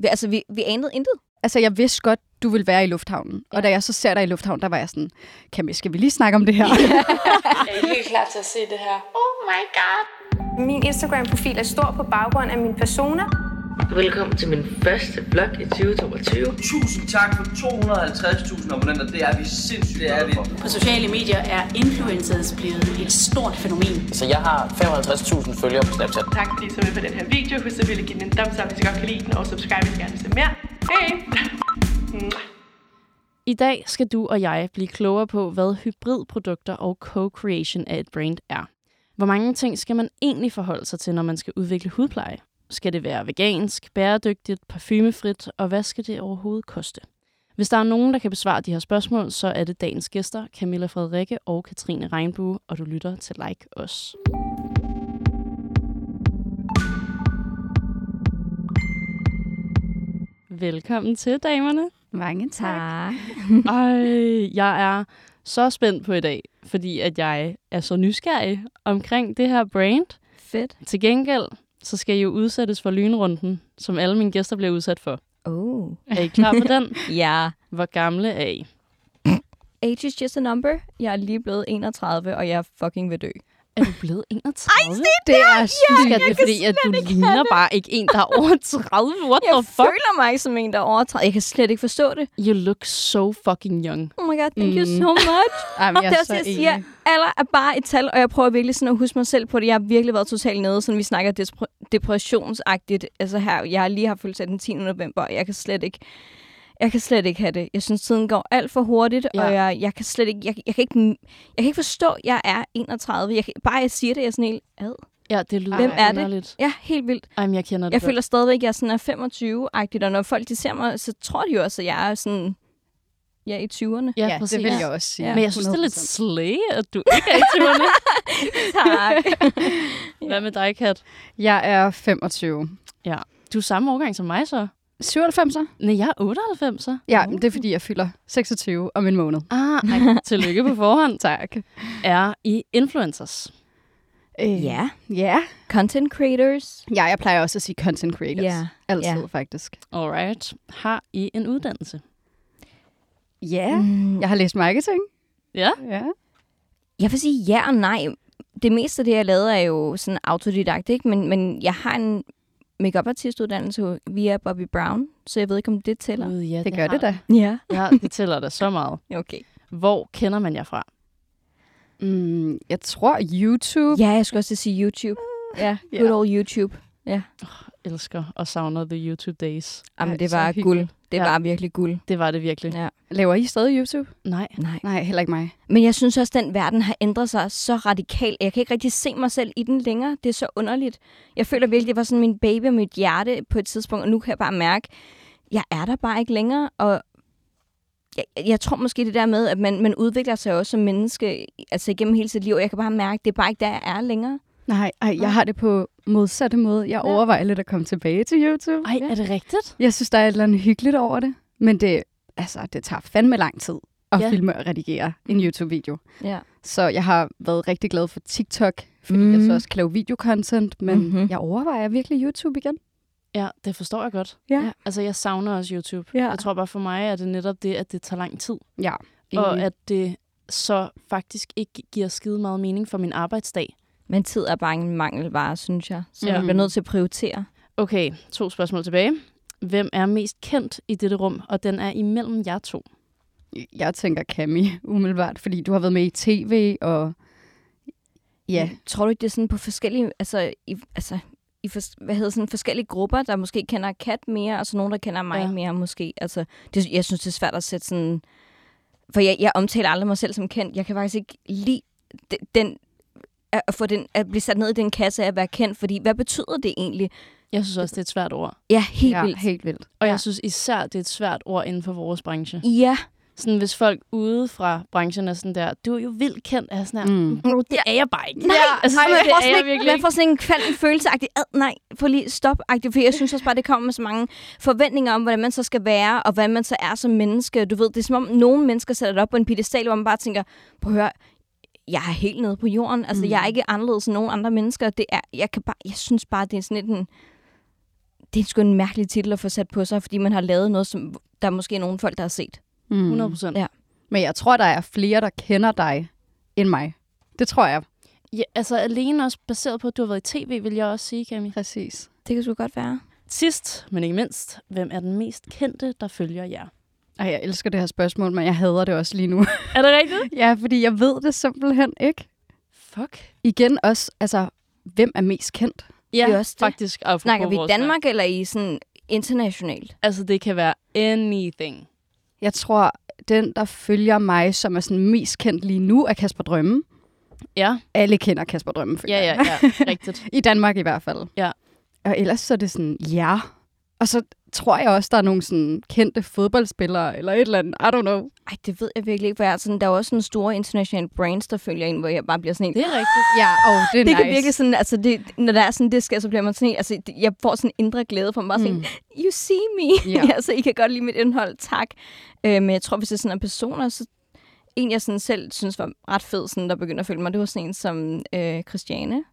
Vi, altså, vi, vi anede intet. Altså, jeg vidste godt, du ville være i lufthavnen. Ja. Og da jeg så ser dig i lufthavnen, der var jeg sådan, Camille, skal vi lige snakke om det her? Jeg er helt klar til at se det her. Oh my god. Min Instagram-profil er stor på baggrund af min persona. Velkommen til min første vlog i 2022. Tusind tak for 250.000 abonnenter. Det er vi sindssygt, det er vi. På sociale medier er influencers blevet et stort fænomen. Så jeg har 55.000 følgere på Snapchat. Tak fordi I så med på den her video. Husk at give den en thumbs up, hvis I godt kan lide den, og subscribe, hvis I gerne vil se mere. Hej! I dag skal du og jeg blive klogere på, hvad hybridprodukter og co-creation af et brand er. Hvor mange ting skal man egentlig forholde sig til, når man skal udvikle hudpleje? Skal det være vegansk, bæredygtigt, parfumefrit, og hvad skal det overhovedet koste? Hvis der er nogen, der kan besvare de her spørgsmål, så er det dagens gæster, Camilla Frederikke og Katrine Regnbue, og du lytter til Like Os. Velkommen til, damerne. Mange tak. Ej, jeg er så spændt på i dag, fordi at jeg er så nysgerrig omkring det her brand. Fedt. Til gengæld, så skal I jo udsættes for lynrunden, som alle mine gæster bliver udsat for. Oh. Er I klar på den? Ja. Hvor gamle er I? Age is just a number. Jeg er lige blevet 31, og jeg fucking vil dø. Er du blevet 31? Ej, det er det er fordi, at du ligner bare ikke en, der er over 30. What Jeg the fuck? føler mig ikke som en, der er over 30. Jeg kan slet ikke forstå det. You look so fucking young. Oh my god, thank you Mm. so much. Og jeg det er også, så det, jeg siger, alder er bare et tal, og jeg prøver virkelig sådan at huske mig selv på det. Jeg har virkelig været totalt nede, sådan vi snakker depressionsagtigt. Altså her, jeg har lige haft fødselsdag den 10. november, og jeg kan slet ikke, jeg kan slet ikke have det. Jeg synes, tiden går alt for hurtigt, Ja. og jeg, jeg kan slet ikke, jeg, jeg, kan ikke, jeg kan ikke forstå, at jeg er 31. Jeg kan, bare jeg siger det, jeg er sådan helt, ad. Ja, det lyder Hvem er det? underligt. Ja, helt vildt. Ej, jeg kender det Jeg godt. føler stadigvæk, at jeg sådan er 25-agtigt, og når folk de ser mig, så tror de jo også, at jeg er sådan, ja, i 20'erne. Ja, Ja, præcis. det vil jeg også sige. Men jeg synes, det er lidt 100%. slay, at du ikke er i 20'erne. Tak. Hvad med dig, Kat? Jeg er 25. Du er samme årgang som mig, så? 97'er? Nej, jeg er 98, så. Ja, men det er fordi, jeg fylder 26 om en måned. Ah, ej, tillykke på forhånd. Tak. Er I influencers? Øh, Ja. Ja. Content creators. Ja, jeg plejer også at sige content creators. Ja. Altid, Ja. faktisk. Alright. Har I en uddannelse? Ja. Mm, Jeg har læst marketing. Ja. Ja. Jeg vil sige ja og nej. Det meste af det, jeg lavede, er jo sådan autodidakt, ikke? Men, men jeg har en makeup artistuddannelse via Bobby Brown, så jeg ved ikke, om det tæller. Gud, ja, Det gør har det da. Ja. Ja, det tæller da så meget. Okay. Hvor kender man jer fra? Mm, jeg tror YouTube. Ja, jeg skulle også til at sige YouTube. Ja, Ja. good old YouTube. Elsker og savner the YouTube days. Jamen, det var guld. Det Ja. var virkelig guld. Det var det virkelig. Ja. Laver I stadig YouTube? Nej. Nej. Nej, heller ikke mig. Men jeg synes også, at den verden har ændret sig så radikalt. Jeg kan ikke rigtig se mig selv i den længere. Det er så underligt. Jeg føler virkelig, det var sådan min baby og mit hjerte på et tidspunkt, og nu kan jeg bare mærke, jeg er der bare ikke længere, og jeg, jeg tror måske det der med, at man, man udvikler sig også som menneske, altså igennem hele sit liv, og jeg kan bare mærke, det er bare ikke der, jeg er længere. Nej, ej, jeg har det på modsatte måde. Jeg Ja. overvejer lidt at komme tilbage til YouTube. Ej, er det rigtigt? Jeg synes, der er et eller andet hyggeligt over det. Men det, altså, det tager fandme lang tid at Ja. ja. filme og redigere en YouTube-video. Ja. Så jeg har været rigtig glad for TikTok, fordi mm. jeg så også kan lave videocontent. Men Mhm. mm-hmm. jeg overvejer virkelig YouTube igen. Ja, det forstår jeg godt. Ja. Altså, jeg savner også YouTube. Ja. Jeg tror bare for mig, at det netop det, at det tager lang tid. Ja. Og at det så faktisk ikke giver skide meget mening for min arbejdsdag. Men tid er bare en mangelvare, synes jeg. Så ja. jeg bliver nødt til at prioritere. Okay, to spørgsmål tilbage. Hvem er mest kendt i dette rum, og den er imellem jer to? Jeg tænker Cami umiddelbart, fordi du har været med i tv, og ja, Tror du ikke, det er sådan på forskellige, altså, i, altså, i fors, hvad hedder sådan, forskellige grupper, der måske kender Kat mere, og så nogen, der kender mig Ja. mere måske. Altså, det, jeg synes, det er svært at sætte sådan... For jeg, jeg omtaler aldrig mig selv som kendt. Jeg kan faktisk ikke lide den at, at få den, at blive sat ned i den kasse af at være kendt, fordi hvad betyder det egentlig? Jeg synes også, det er et svært ord. Ja, helt ja vildt. helt vildt. Og Ja. jeg synes især, det er et svært ord inden for vores branche. Ja, Sådan, hvis folk ude fra branchen er sådan der, du er jo vildt kendt, er jeg sådan her, Mm. mm. det er jeg bare ikke. Nej, altså, nej, det man, får er sådan jeg ikke, virkelig man får sådan en kvalm følelseagtig, ad, nej, få lige stop for jeg synes også bare, det kommer med så mange forventninger om, hvordan man så skal være, og hvad man så er som menneske. Du ved, det er som om, nogle mennesker sætter det op på en pedestal, hvor man bare tænker, prøv at høre, jeg er helt nede på jorden. Altså, mm. jeg er ikke anderledes end nogen andre mennesker. Det er, jeg, kan bare, jeg synes bare, det er sådan lidt en... det er sgu en mærkelig titel at få sat på sig, fordi man har lavet noget, som der er måske nogle folk, der har set. Mm. 100 procent. Ja. Men jeg tror, der er flere, der kender dig end mig. Det tror jeg. Ja, altså alene også baseret på, at du har været i tv, vil jeg også sige, Cami. Præcis. Det kan sgu godt være. Sidst, men ikke mindst, hvem er den mest kendte, der følger jer? Ej, jeg elsker det her spørgsmål, men jeg hader det også lige nu. Er det rigtigt? ja, fordi jeg ved det simpelthen ikke. Fuck. Igen også, altså, hvem er mest kendt? Ja, Det er også det. faktisk. Snakker vi i Danmark eller i sådan internationalt? Altså, det kan være anything. Jeg tror, den, der følger mig, som er sådan mest kendt lige nu, er Kasper Drømme. Ja, Alle kender Kasper Drømme, føler ja, jeg. ja, ja. Rigtigt. I Danmark i hvert fald. Ja. Og ellers så er det sådan, ja. Og så tror jeg også, der er nogle sådan kendte fodboldspillere, eller et eller andet. I don't know. Ej, det ved jeg virkelig ikke, hvad er. Sådan, der er også sådan store internationale brands, der følger en, hvor jeg bare bliver sådan en... Det er rigtigt. Ja, og det er det nice. kan virkelig sådan, altså det, når der er sådan, det sker, så bliver man sådan en, altså jeg får sådan en indre glæde for mig, bare sådan, Mm. you see me. Ja. altså, I kan godt lide mit indhold, tak. Øh, men jeg tror, hvis det er sådan en personer, så en, jeg sådan selv synes var ret fed, sådan, der begynder at følge mig, det var sådan en som øh, Christiane.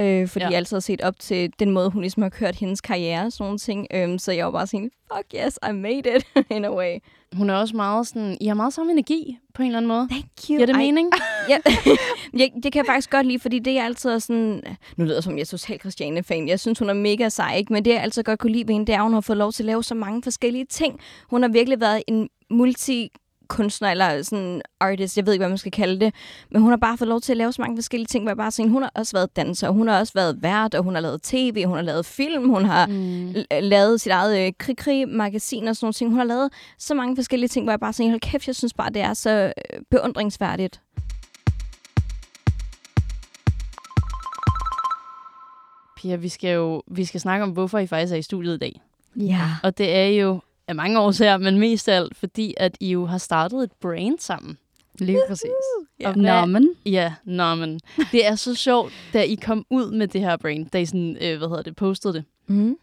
Øh, fordi Ja. jeg altid har set op til den måde, hun ligesom har kørt hendes karriere og sådan nogle ting. Øh, så jeg var bare sådan, fuck yes, I made it, in a way. Hun er også meget sådan... I har meget samme energi, på en eller anden måde. Thank you. Giver det Ej, mening? ja, jeg, det kan jeg faktisk godt lide, fordi det er altid sådan... Nu lyder som, jeg er totalt Christiane-fan. Jeg synes, hun er mega sej, ikke? Men det, jeg altid godt kunne lide ved hende, det er, at hun har fået lov til at lave så mange forskellige ting. Hun har virkelig været en multi kunstner eller sådan artist, jeg ved ikke, hvad man skal kalde det, men hun har bare fået lov til at lave så mange forskellige ting, hvor jeg bare siger, hun har også været danser, hun har også været vært, og hun har lavet tv, hun har lavet film, hun har Mm. lavet sit eget øh, krig-krig-magasin og sådan nogle ting. Hun har lavet så mange forskellige ting, hvor jeg bare siger, hold kæft, jeg synes bare, det er så øh, beundringsværdigt. Pia, vi skal jo vi skal snakke om, hvorfor I faktisk er i studiet i dag. Ja. Og det er jo af mange årsager, men mest af alt, fordi at I jo har startet et brand sammen. Lige præcis. Og hvad- men. Ja, nå, men det er så sjovt, da I kom ud med det her brand, da I sådan, øh, hvad hedder det, postede det. Mm.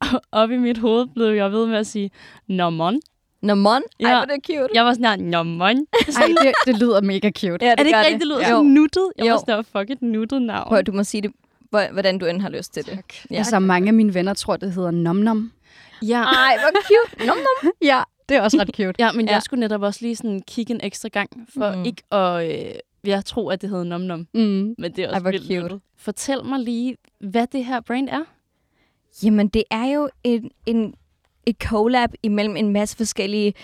Op i mit hoved blev jeg ved med at sige, mon. Nå, mon. Ej, Ja. hvor er det cute. Jeg var sådan her, nå, mon. Ej, det, det lyder mega cute. Ja, er det ikke rigtigt, det lyder Jo. så nuttet? Jeg Jo. var sådan fuck et nuttet navn. Prøv, du må sige det, hvor- hvordan du end har lyst til det. Ja. Altså, mange af mine venner tror, det hedder Nom Nom. Ja. Ej, hvor cute. Nom, nom. Ja, det er også ret cute. ja, men Ja. jeg skulle netop også lige sådan kigge en ekstra gang, for Mm. ikke at... Øh, jeg tror, at det hedder Nom Nom, Mm. men det er Ej, også hvor vildt cute. Fortæl mig lige, hvad det her brand er. Jamen, det er jo en, en, et collab imellem en masse forskellige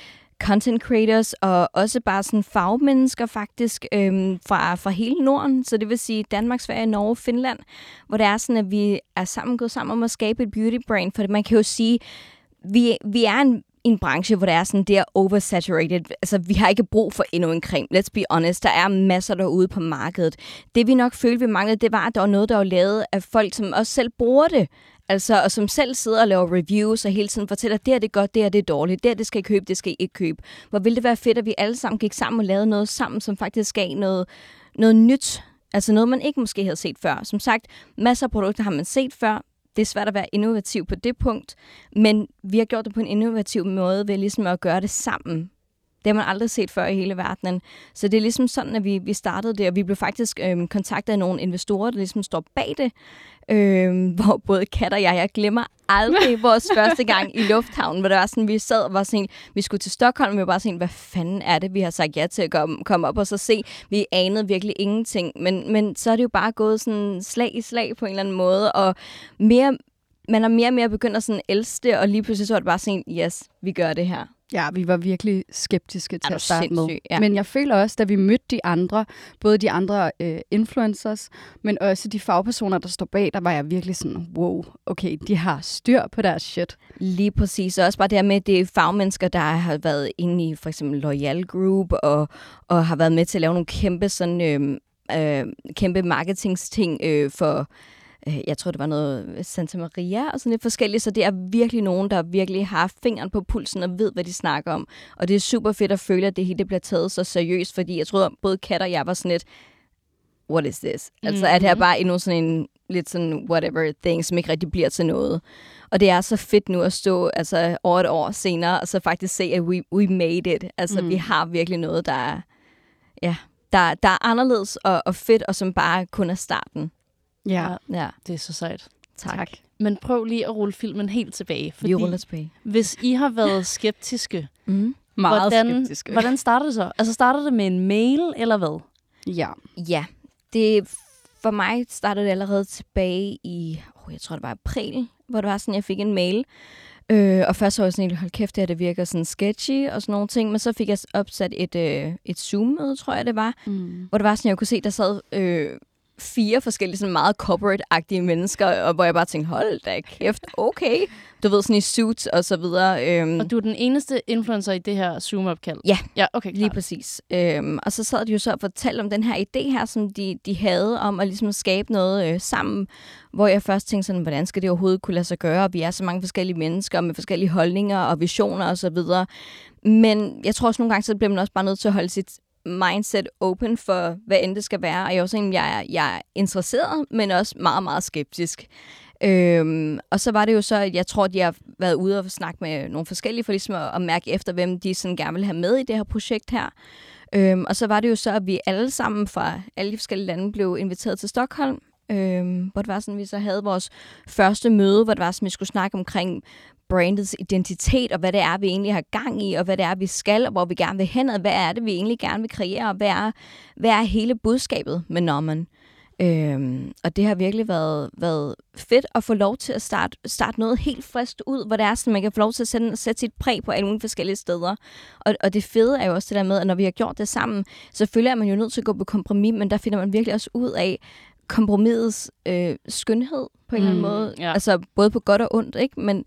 content creators, og også bare sådan fagmennesker faktisk øhm, fra, fra hele Norden. Så det vil sige Danmark, Sverige, Norge, Finland, hvor det er sådan, at vi er sammen gået sammen om at skabe et beauty brand. For man kan jo sige, vi, vi er en, en branche, hvor det er sådan, det er oversaturated. Altså, vi har ikke brug for endnu en creme. Let's be honest. Der er masser derude på markedet. Det vi nok følte, vi manglede, det var, at der var noget, der var lavet af folk, som også selv bruger det. Altså, og som selv sidder og laver reviews og hele tiden fortæller, det her det er godt, det her det er dårligt, det her det skal I købe, det skal I ikke købe. Hvor ville det være fedt, at vi alle sammen gik sammen og lavede noget sammen, som faktisk gav noget, noget nyt. Altså noget, man ikke måske havde set før. Som sagt, masser af produkter har man set før. Det er svært at være innovativ på det punkt, men vi har gjort det på en innovativ måde ved ligesom at gøre det sammen. Det har man aldrig set før i hele verdenen. Så det er ligesom sådan, at vi, vi startede det, og vi blev faktisk øhm, kontaktet af nogle investorer, der ligesom står bag det. Øhm, hvor både Kat og jeg, jeg glemmer aldrig vores første gang i lufthavnen, hvor det var sådan, vi sad og var sådan, vi skulle til Stockholm, og vi var bare sådan, hvad fanden er det, vi har sagt ja til at komme, komme op og så se. Vi anede virkelig ingenting, men, men så er det jo bare gået sådan slag i slag på en eller anden måde, og mere, man er mere og mere begyndt at sådan elske det, og lige pludselig så var det bare sådan, yes, vi gør det her. Ja, vi var virkelig skeptiske til at starte med. Ja. Men jeg føler også, da vi mødte de andre, både de andre øh, influencers, men også de fagpersoner, der står bag, der var jeg virkelig sådan, wow, okay, de har styr på deres shit. Lige præcis. Og også bare det her med, at det er fagmennesker, der har været inde i for eksempel Loyal Group, og, og har været med til at lave nogle kæmpe, sådan, øh, øh, kæmpe marketingsting øh, for, øh, jeg tror det var noget Santa Maria og sådan lidt forskelligt. Så det er virkelig nogen, der virkelig har fingeren på pulsen og ved, hvad de snakker om. Og det er super fedt at føle, at det hele bliver taget så seriøst, fordi jeg tror, både Kat og jeg var sådan lidt, what is this? Altså, er det her Mhm. bare endnu sådan en lidt sådan whatever thing, som ikke rigtig bliver til noget. Og det er så fedt nu at stå altså, over et år senere, og så faktisk se, at we, we made it. Altså, Mm. mm. vi har virkelig noget, der er, ja, der, der er anderledes og, og fedt, og som bare kun er starten. Ja. Ja. Det er så sejt. Tak. Tak. Men prøv lige at rulle filmen helt tilbage. Vi ruller tilbage. hvis I har været skeptiske, Mm. Meget hvordan, skeptiske. hvordan starter det så? Altså starter det med en mail, eller hvad? Ja. Ja, det for mig startede det allerede tilbage i, oh, jeg tror det var april, hvor det var sådan, jeg fik en mail. Øh, og først så var jeg sådan helt, hold kæft, det her det virker sådan sketchy og sådan nogle ting. Men så fik jeg opsat et, øh, et Zoom-møde, tror jeg det var. Mm. Hvor det var sådan, jeg kunne se, der sad øh, fire forskellige sådan meget corporate-agtige mennesker. Og hvor jeg bare tænkte, hold da kæft, okay. Du ved, sådan i suits og så videre. Øhm, Og du er den eneste influencer i det her Zoom-opkald? Ja. Ja, okay, Lige præcis. Øhm, og så sad de jo så og fortalte om den her idé her, som de, de havde om at ligesom skabe noget øh, sammen, hvor jeg først tænkte sådan, hvordan skal det overhovedet kunne lade sig gøre? Vi er så mange forskellige mennesker med forskellige holdninger og visioner og så videre. Men jeg tror også nogle gange, så bliver man også bare nødt til at holde sit mindset open for, hvad end det skal være. Og jeg er også en, jeg er, jeg er interesseret, men også meget, meget skeptisk. Øhm, og så var det jo så, at jeg tror, at de har været ude og snakke med nogle forskellige, for ligesom at, at mærke efter, hvem de sådan gerne vil have med i det her projekt her. Øhm, og så var det jo så, at vi alle sammen fra alle de forskellige lande blev inviteret til Stockholm, øhm, hvor det var sådan, vi så havde vores første møde, hvor det var sådan, vi skulle snakke omkring brandets identitet, og hvad det er, vi egentlig har gang i, og hvad det er, vi skal, og hvor vi gerne vil hen, og hvad er det, vi egentlig gerne vil kreere, og hvad er, hvad er hele budskabet med Norman. Øhm, og det har virkelig været, været fedt at få lov til at starte, starte noget helt frist ud, hvor det er sådan, man kan få lov til at sætte, sætte sit præg på alle mulige forskellige steder. Og, og det fede er jo også det der med, at når vi har gjort det sammen, selvfølgelig er man jo nødt til at gå på kompromis, men der finder man virkelig også ud af kompromisets øh, skønhed på en mm, eller anden måde. ja. Altså både på godt og ondt, ikke? Men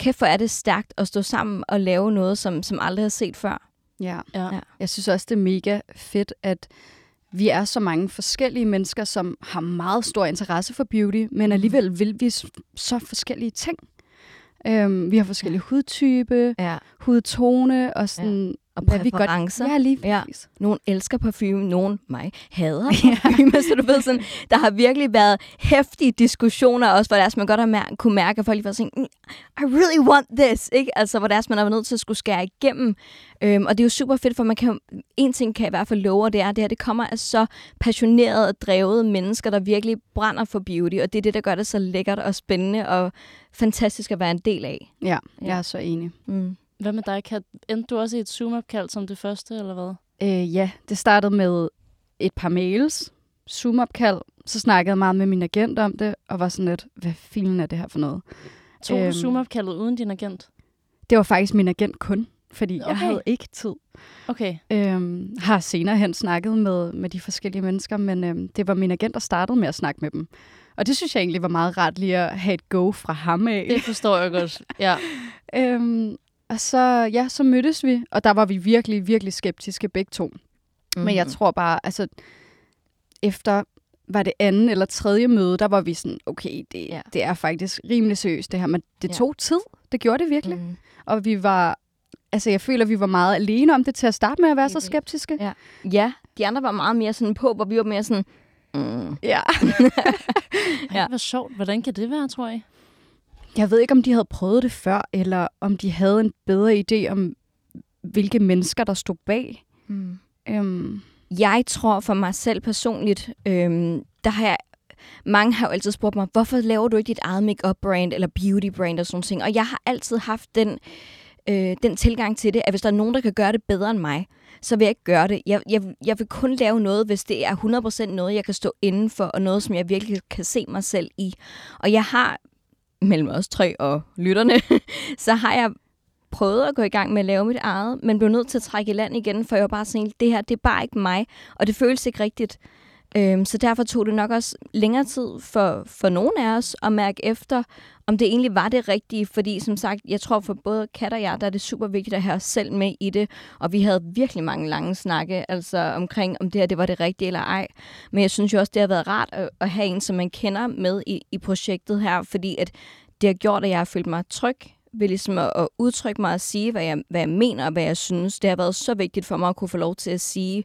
kæft, hvor er det stærkt at stå sammen og lave noget, som, som aldrig har set før. Ja. Ja. Ja. Jeg synes også, det er mega fedt, at vi er så mange forskellige mennesker, som har meget stor interesse for beauty, men alligevel vil vi så forskellige ting. Øhm, vi har forskellige hudtype, Ja. hudtone og sådan... Og hvad vi godt-. Ja, lige Ja. Nogen elsker parfume, nogen mig hader parfume. så du ved sådan, der har virkelig været hæftige diskussioner også, hvor er, sådan, man godt har mær- kunne mærke, at folk lige var sådan, "Mm, I really want this, ikke? Altså, hvor er, sådan, man har været nødt til at skulle skære igennem. Øhm, og det er jo super fedt, for man kan en ting kan jeg i hvert fald love, og det er, det her, det kommer af så passionerede og drevede mennesker, der virkelig brænder for beauty, og det er det, der gør det så lækkert og spændende og fantastisk at være en del af. Ja, jeg er så enig. Mm. Hvad med dig, Kat? Endte du også i et Zoom-opkald som det første, eller hvad? Øh, ja, det startede med et par mails, Zoom-opkald. Så snakkede jeg meget med min agent om det, og var sådan lidt, hvad filen er det her for noget? Tog du Øhm. Zoom-opkaldet uden din agent? Det var faktisk min agent kun, fordi okay. jeg havde ikke tid. Okay. Øhm, har senere hen snakket med, med de forskellige mennesker, men øhm, det var min agent, der startede med at snakke med dem. Og det synes jeg egentlig var meget rart lige at have et go fra ham af. Det forstår jeg godt. Ja. øhm, og så, ja, så mødtes vi, og der var vi virkelig, virkelig skeptiske begge to. Mm. Men jeg tror bare, altså, efter var det anden eller tredje møde, der var vi sådan, okay, det, Ja. det er faktisk rimelig seriøst det her, men det Ja. tog tid. Det gjorde det virkelig. Mm. Og vi var, altså jeg føler, vi var meget alene om det til at starte med at være så Enig. skeptiske. Ja. Ja, de andre var meget mere sådan på, hvor vi var mere sådan, mm. ja. Ej, Ja. hvor sjovt. Hvordan kan det være, tror jeg? Jeg ved ikke, om de havde prøvet det før, eller om de havde en bedre idé om, hvilke mennesker, der stod bag. Mm. Øhm, Jeg tror for mig selv personligt, øhm, der har jeg mange har jo altid spurgt mig, hvorfor laver du ikke dit eget makeup brand eller beauty brand og sådan noget. Og jeg har altid haft den, øh, den tilgang til det, at hvis der er nogen, der kan gøre det bedre end mig, så vil jeg ikke gøre det. Jeg, jeg, jeg vil kun lave noget, hvis det er 100% noget, jeg kan stå inden for, og noget, som jeg virkelig kan se mig selv i. Og jeg har, mellem os tre og lytterne, så har jeg prøvet at gå i gang med at lave mit eget, men blev nødt til at trække i land igen, for jeg var bare sådan, det her, det er bare ikke mig, og det føles ikke rigtigt. Øhm, så derfor tog det nok også længere tid for, for nogen af os at mærke efter, om det egentlig var det rigtige, fordi som sagt, jeg tror for både Kat og jeg, der er det super vigtigt at have os selv med i det, og vi havde virkelig mange lange snakke, altså omkring, om det her det var det rigtige eller ej. Men jeg synes jo også, det har været rart at, at have en, som man kender med i, i projektet her, fordi at det har gjort, at jeg har følt mig tryg ved ligesom at, at udtrykke mig og sige, hvad jeg, hvad jeg mener og hvad jeg synes. Det har været så vigtigt for mig at kunne få lov til at sige,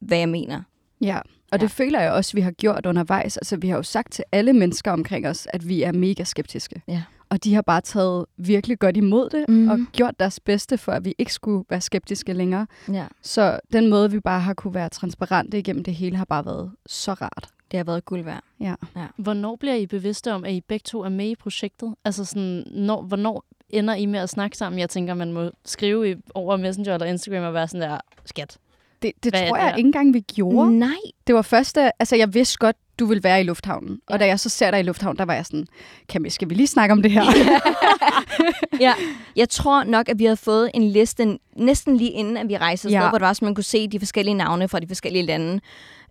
hvad jeg mener. ja, og det føler jeg også, vi har gjort undervejs. Altså, vi har jo sagt til alle mennesker omkring os, at vi er mega skeptiske. Ja. Og de har bare taget virkelig godt imod det, mm. og gjort deres bedste for, at vi ikke skulle være skeptiske længere. Ja. Så den måde, vi bare har kunne være transparente igennem det hele, har bare været så rart. Det har været guld værd. Ja. Hvornår bliver I bevidste om, at I begge to er med i projektet? Altså sådan, når, hvornår ender I med at snakke sammen? Jeg tænker, man må skrive i, over Messenger eller Instagram og være sådan der, skat. Det, det Hvad tror det jeg ikke engang, vi gjorde. Nej. Det var første, altså jeg vidste godt, du ville være i lufthavnen. Ja. Og da jeg så ser dig i lufthavnen, der var jeg sådan, Camille, skal vi lige snakke om det her? Ja, jeg tror nok, at vi havde fået en liste næsten lige inden, at vi rejste Ja. hvor det var, så man kunne se de forskellige navne fra de forskellige lande.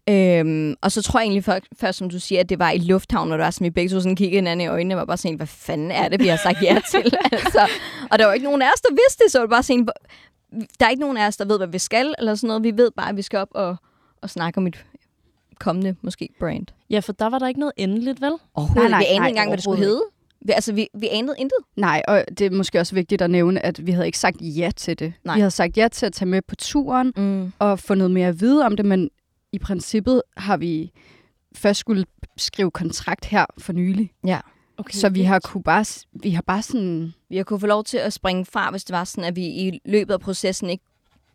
Øhm, og så tror jeg egentlig først, først, som du siger, at det var i lufthavnen, og der var sådan, vi begge to sådan kiggede hinanden i øjnene, og var bare sådan, hvad fanden er det, vi har sagt ja til? altså, og der var ikke nogen af os, der vidste det, så var det bare sådan, der er ikke nogen af os, der ved, hvad vi skal, eller sådan noget. Vi ved bare, at vi skal op og, og snakke om et kommende, måske, brand. Ja, for der var der ikke noget endeligt, vel? Overhovedet. nej, vi anede nej, ikke engang, hvad det skulle hedde. Vi, altså, vi, vi anede intet. Nej, og det er måske også vigtigt at nævne, at vi havde ikke sagt ja til det. Nej. Vi havde sagt ja til at tage med på turen Mm. og få noget mere at vide om det, men i princippet har vi først skulle skrive kontrakt her for nylig. Ja. Okay, Så vi har kunne bare, vi har bare sådan, Vi har kunne få lov til at springe fra, hvis det var sådan, at vi i løbet af processen ikke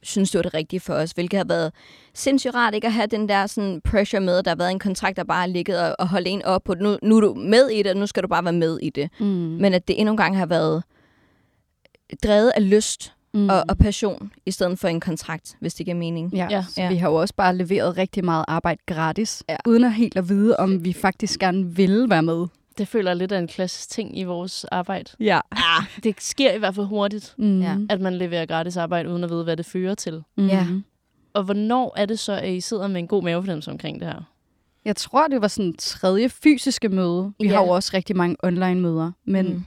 synes, det var det rigtige for os, hvilket har været sindssygt rart ikke at have den der sådan pressure med, at der har været en kontrakt, der bare har ligget og, og holdt en op på, nu, nu er du med i det, og nu skal du bare være med i det. mm, Men at det endnu en gang har været drevet af lyst mm. og, og passion, i stedet for en kontrakt, hvis det giver mening. Ja, Ja. ja. Så Ja. vi har jo også bare leveret rigtig meget arbejde gratis, Ja. uden at helt at vide, om vi faktisk gerne ville være med. Det føler jeg lidt af en klassisk ting i vores arbejde. Ja. Ah, det sker i hvert fald hurtigt, Mm. At man leverer gratis arbejde, uden at vide, hvad det fører til. Mm. Ja. Og hvornår er det så, at I sidder med en god mavefornemmelse omkring det her? Jeg tror, det var sådan tredje fysiske møde. Vi Ja. har jo også rigtig mange online møder, men Mm. mm.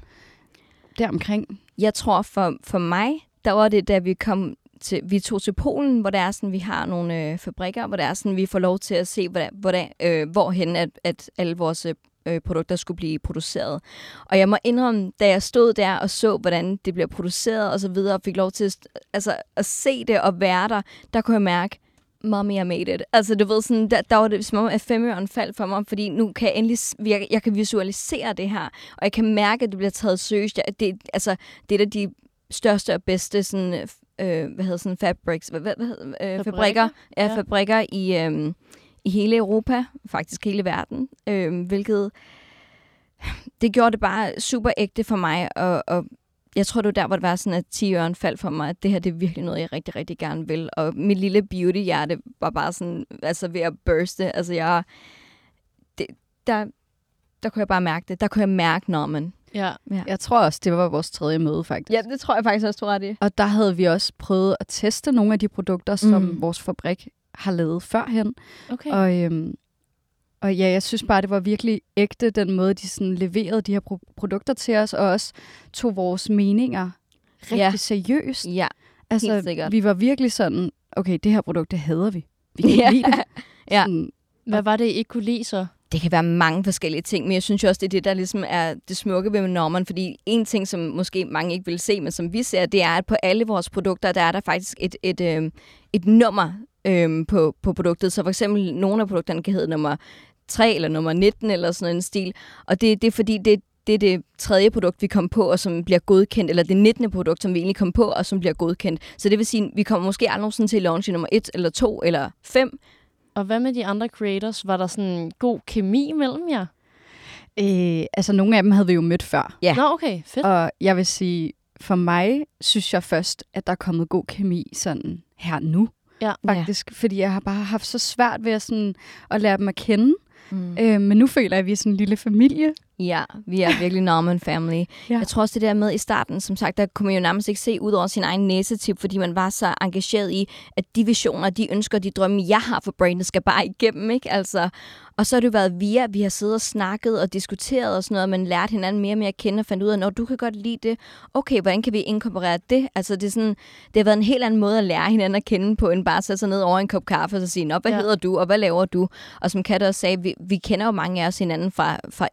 deromkring. Jeg tror for, for mig, der var det, da vi kom til, vi tog til Polen, hvor der er sådan, vi har nogle øh, fabrikker, hvor der er sådan, vi får lov til at se, hvordan, hvordan, øh, hvorhen at, at alle vores øh, produkter skulle blive produceret. Og jeg må indrømme, da jeg stod der og så, hvordan det bliver produceret og så videre, og fik lov til at, altså, at se det og være der, der kunne jeg mærke, mommy, I made it. Altså, du ved, sådan, der, der var det som om, at femøren faldt for mig, fordi nu kan jeg endelig, jeg, jeg kan visualisere det her, og jeg kan mærke, at det bliver taget seriøst. Jeg, det, altså, det er af de største og bedste sådan, øh, hvad hedder sådan, fabrics, hvad, hvad, øh, fabrikker, fabrikker, ja, Ja. fabrikker i, øh, i hele Europa, faktisk hele verden, øh, hvilket det gjorde det bare super ægte for mig, og, og jeg tror, det var der, hvor det var sådan, at 10 øren faldt for mig, at det her det er virkelig noget, jeg rigtig, rigtig gerne vil. Og mit lille beauty-hjerte var bare sådan, altså ved at burste. Altså jeg, det, der, der kunne jeg bare mærke det. Der kunne jeg mærke normen. Ja. Jeg tror også, det var vores tredje møde, faktisk. Ja, det tror jeg faktisk også, du ret i. Og der havde vi også prøvet at teste nogle af de produkter, som mm. vores fabrik har lavet førhen. Okay. Og, øhm, og ja, jeg synes bare, det var virkelig ægte, den måde, de sådan leverede de her pro- produkter til os, og også tog vores meninger rigtig Ja. seriøst. Ja, Altså, helt sikkert. vi var virkelig sådan, okay, det her produkt, det hader vi. Vi kan ikke Ja. lide det. Ja. Sådan, Hvad var det, I ikke kunne lide så? det kan være mange forskellige ting, men jeg synes jo også, det er det, der ligesom er det smukke ved Norman, fordi en ting, som måske mange ikke vil se, men som vi ser, det er, at på alle vores produkter, der er der faktisk et, et, øh, et nummer øh, på, på produktet. Så for eksempel nogle af produkterne kan hedde nummer 3 eller nummer 19 eller sådan en stil, og det, det er fordi, det, det er det tredje produkt, vi kom på, og som bliver godkendt, eller det 19. produkt, som vi egentlig kom på, og som bliver godkendt. Så det vil sige, vi kommer måske aldrig nogensinde til at launche nummer 1 eller 2 eller 5, Og hvad med de andre creators? Var der sådan god kemi mellem jer? øh, altså, nogle af dem havde vi jo mødt før. Ja. Nå, okay. Fedt. Og jeg vil sige, for mig synes jeg først, at der er kommet god kemi sådan her nu. Ja. Faktisk, ja. fordi jeg har bare haft så svært ved at, sådan, at lære dem at kende. Mm. Øh, men nu føler jeg, at vi er sådan en lille familie. Ja, vi er virkelig Norman family. Ja. Jeg tror også det der med i starten, som sagt, der kunne man jo nærmest ikke se ud over sin egen næsetip, fordi man var så engageret i, at de visioner, de ønsker, de drømme, jeg har for brandet, skal bare igennem, ikke? Altså, og så har det jo været via, at vi har siddet og snakket og diskuteret og sådan noget, og man lærte hinanden mere og mere at kende og fandt ud af, når du kan godt lide det, okay, hvordan kan vi inkorporere det? Altså, det, er sådan, det har været en helt anden måde at lære hinanden at kende på, end bare at sætte sig ned over en kop kaffe og så sige, nå, hvad Ja. hedder du, og hvad laver du? Og som Katte også sagde, vi, vi kender jo mange af os hinanden fra, fra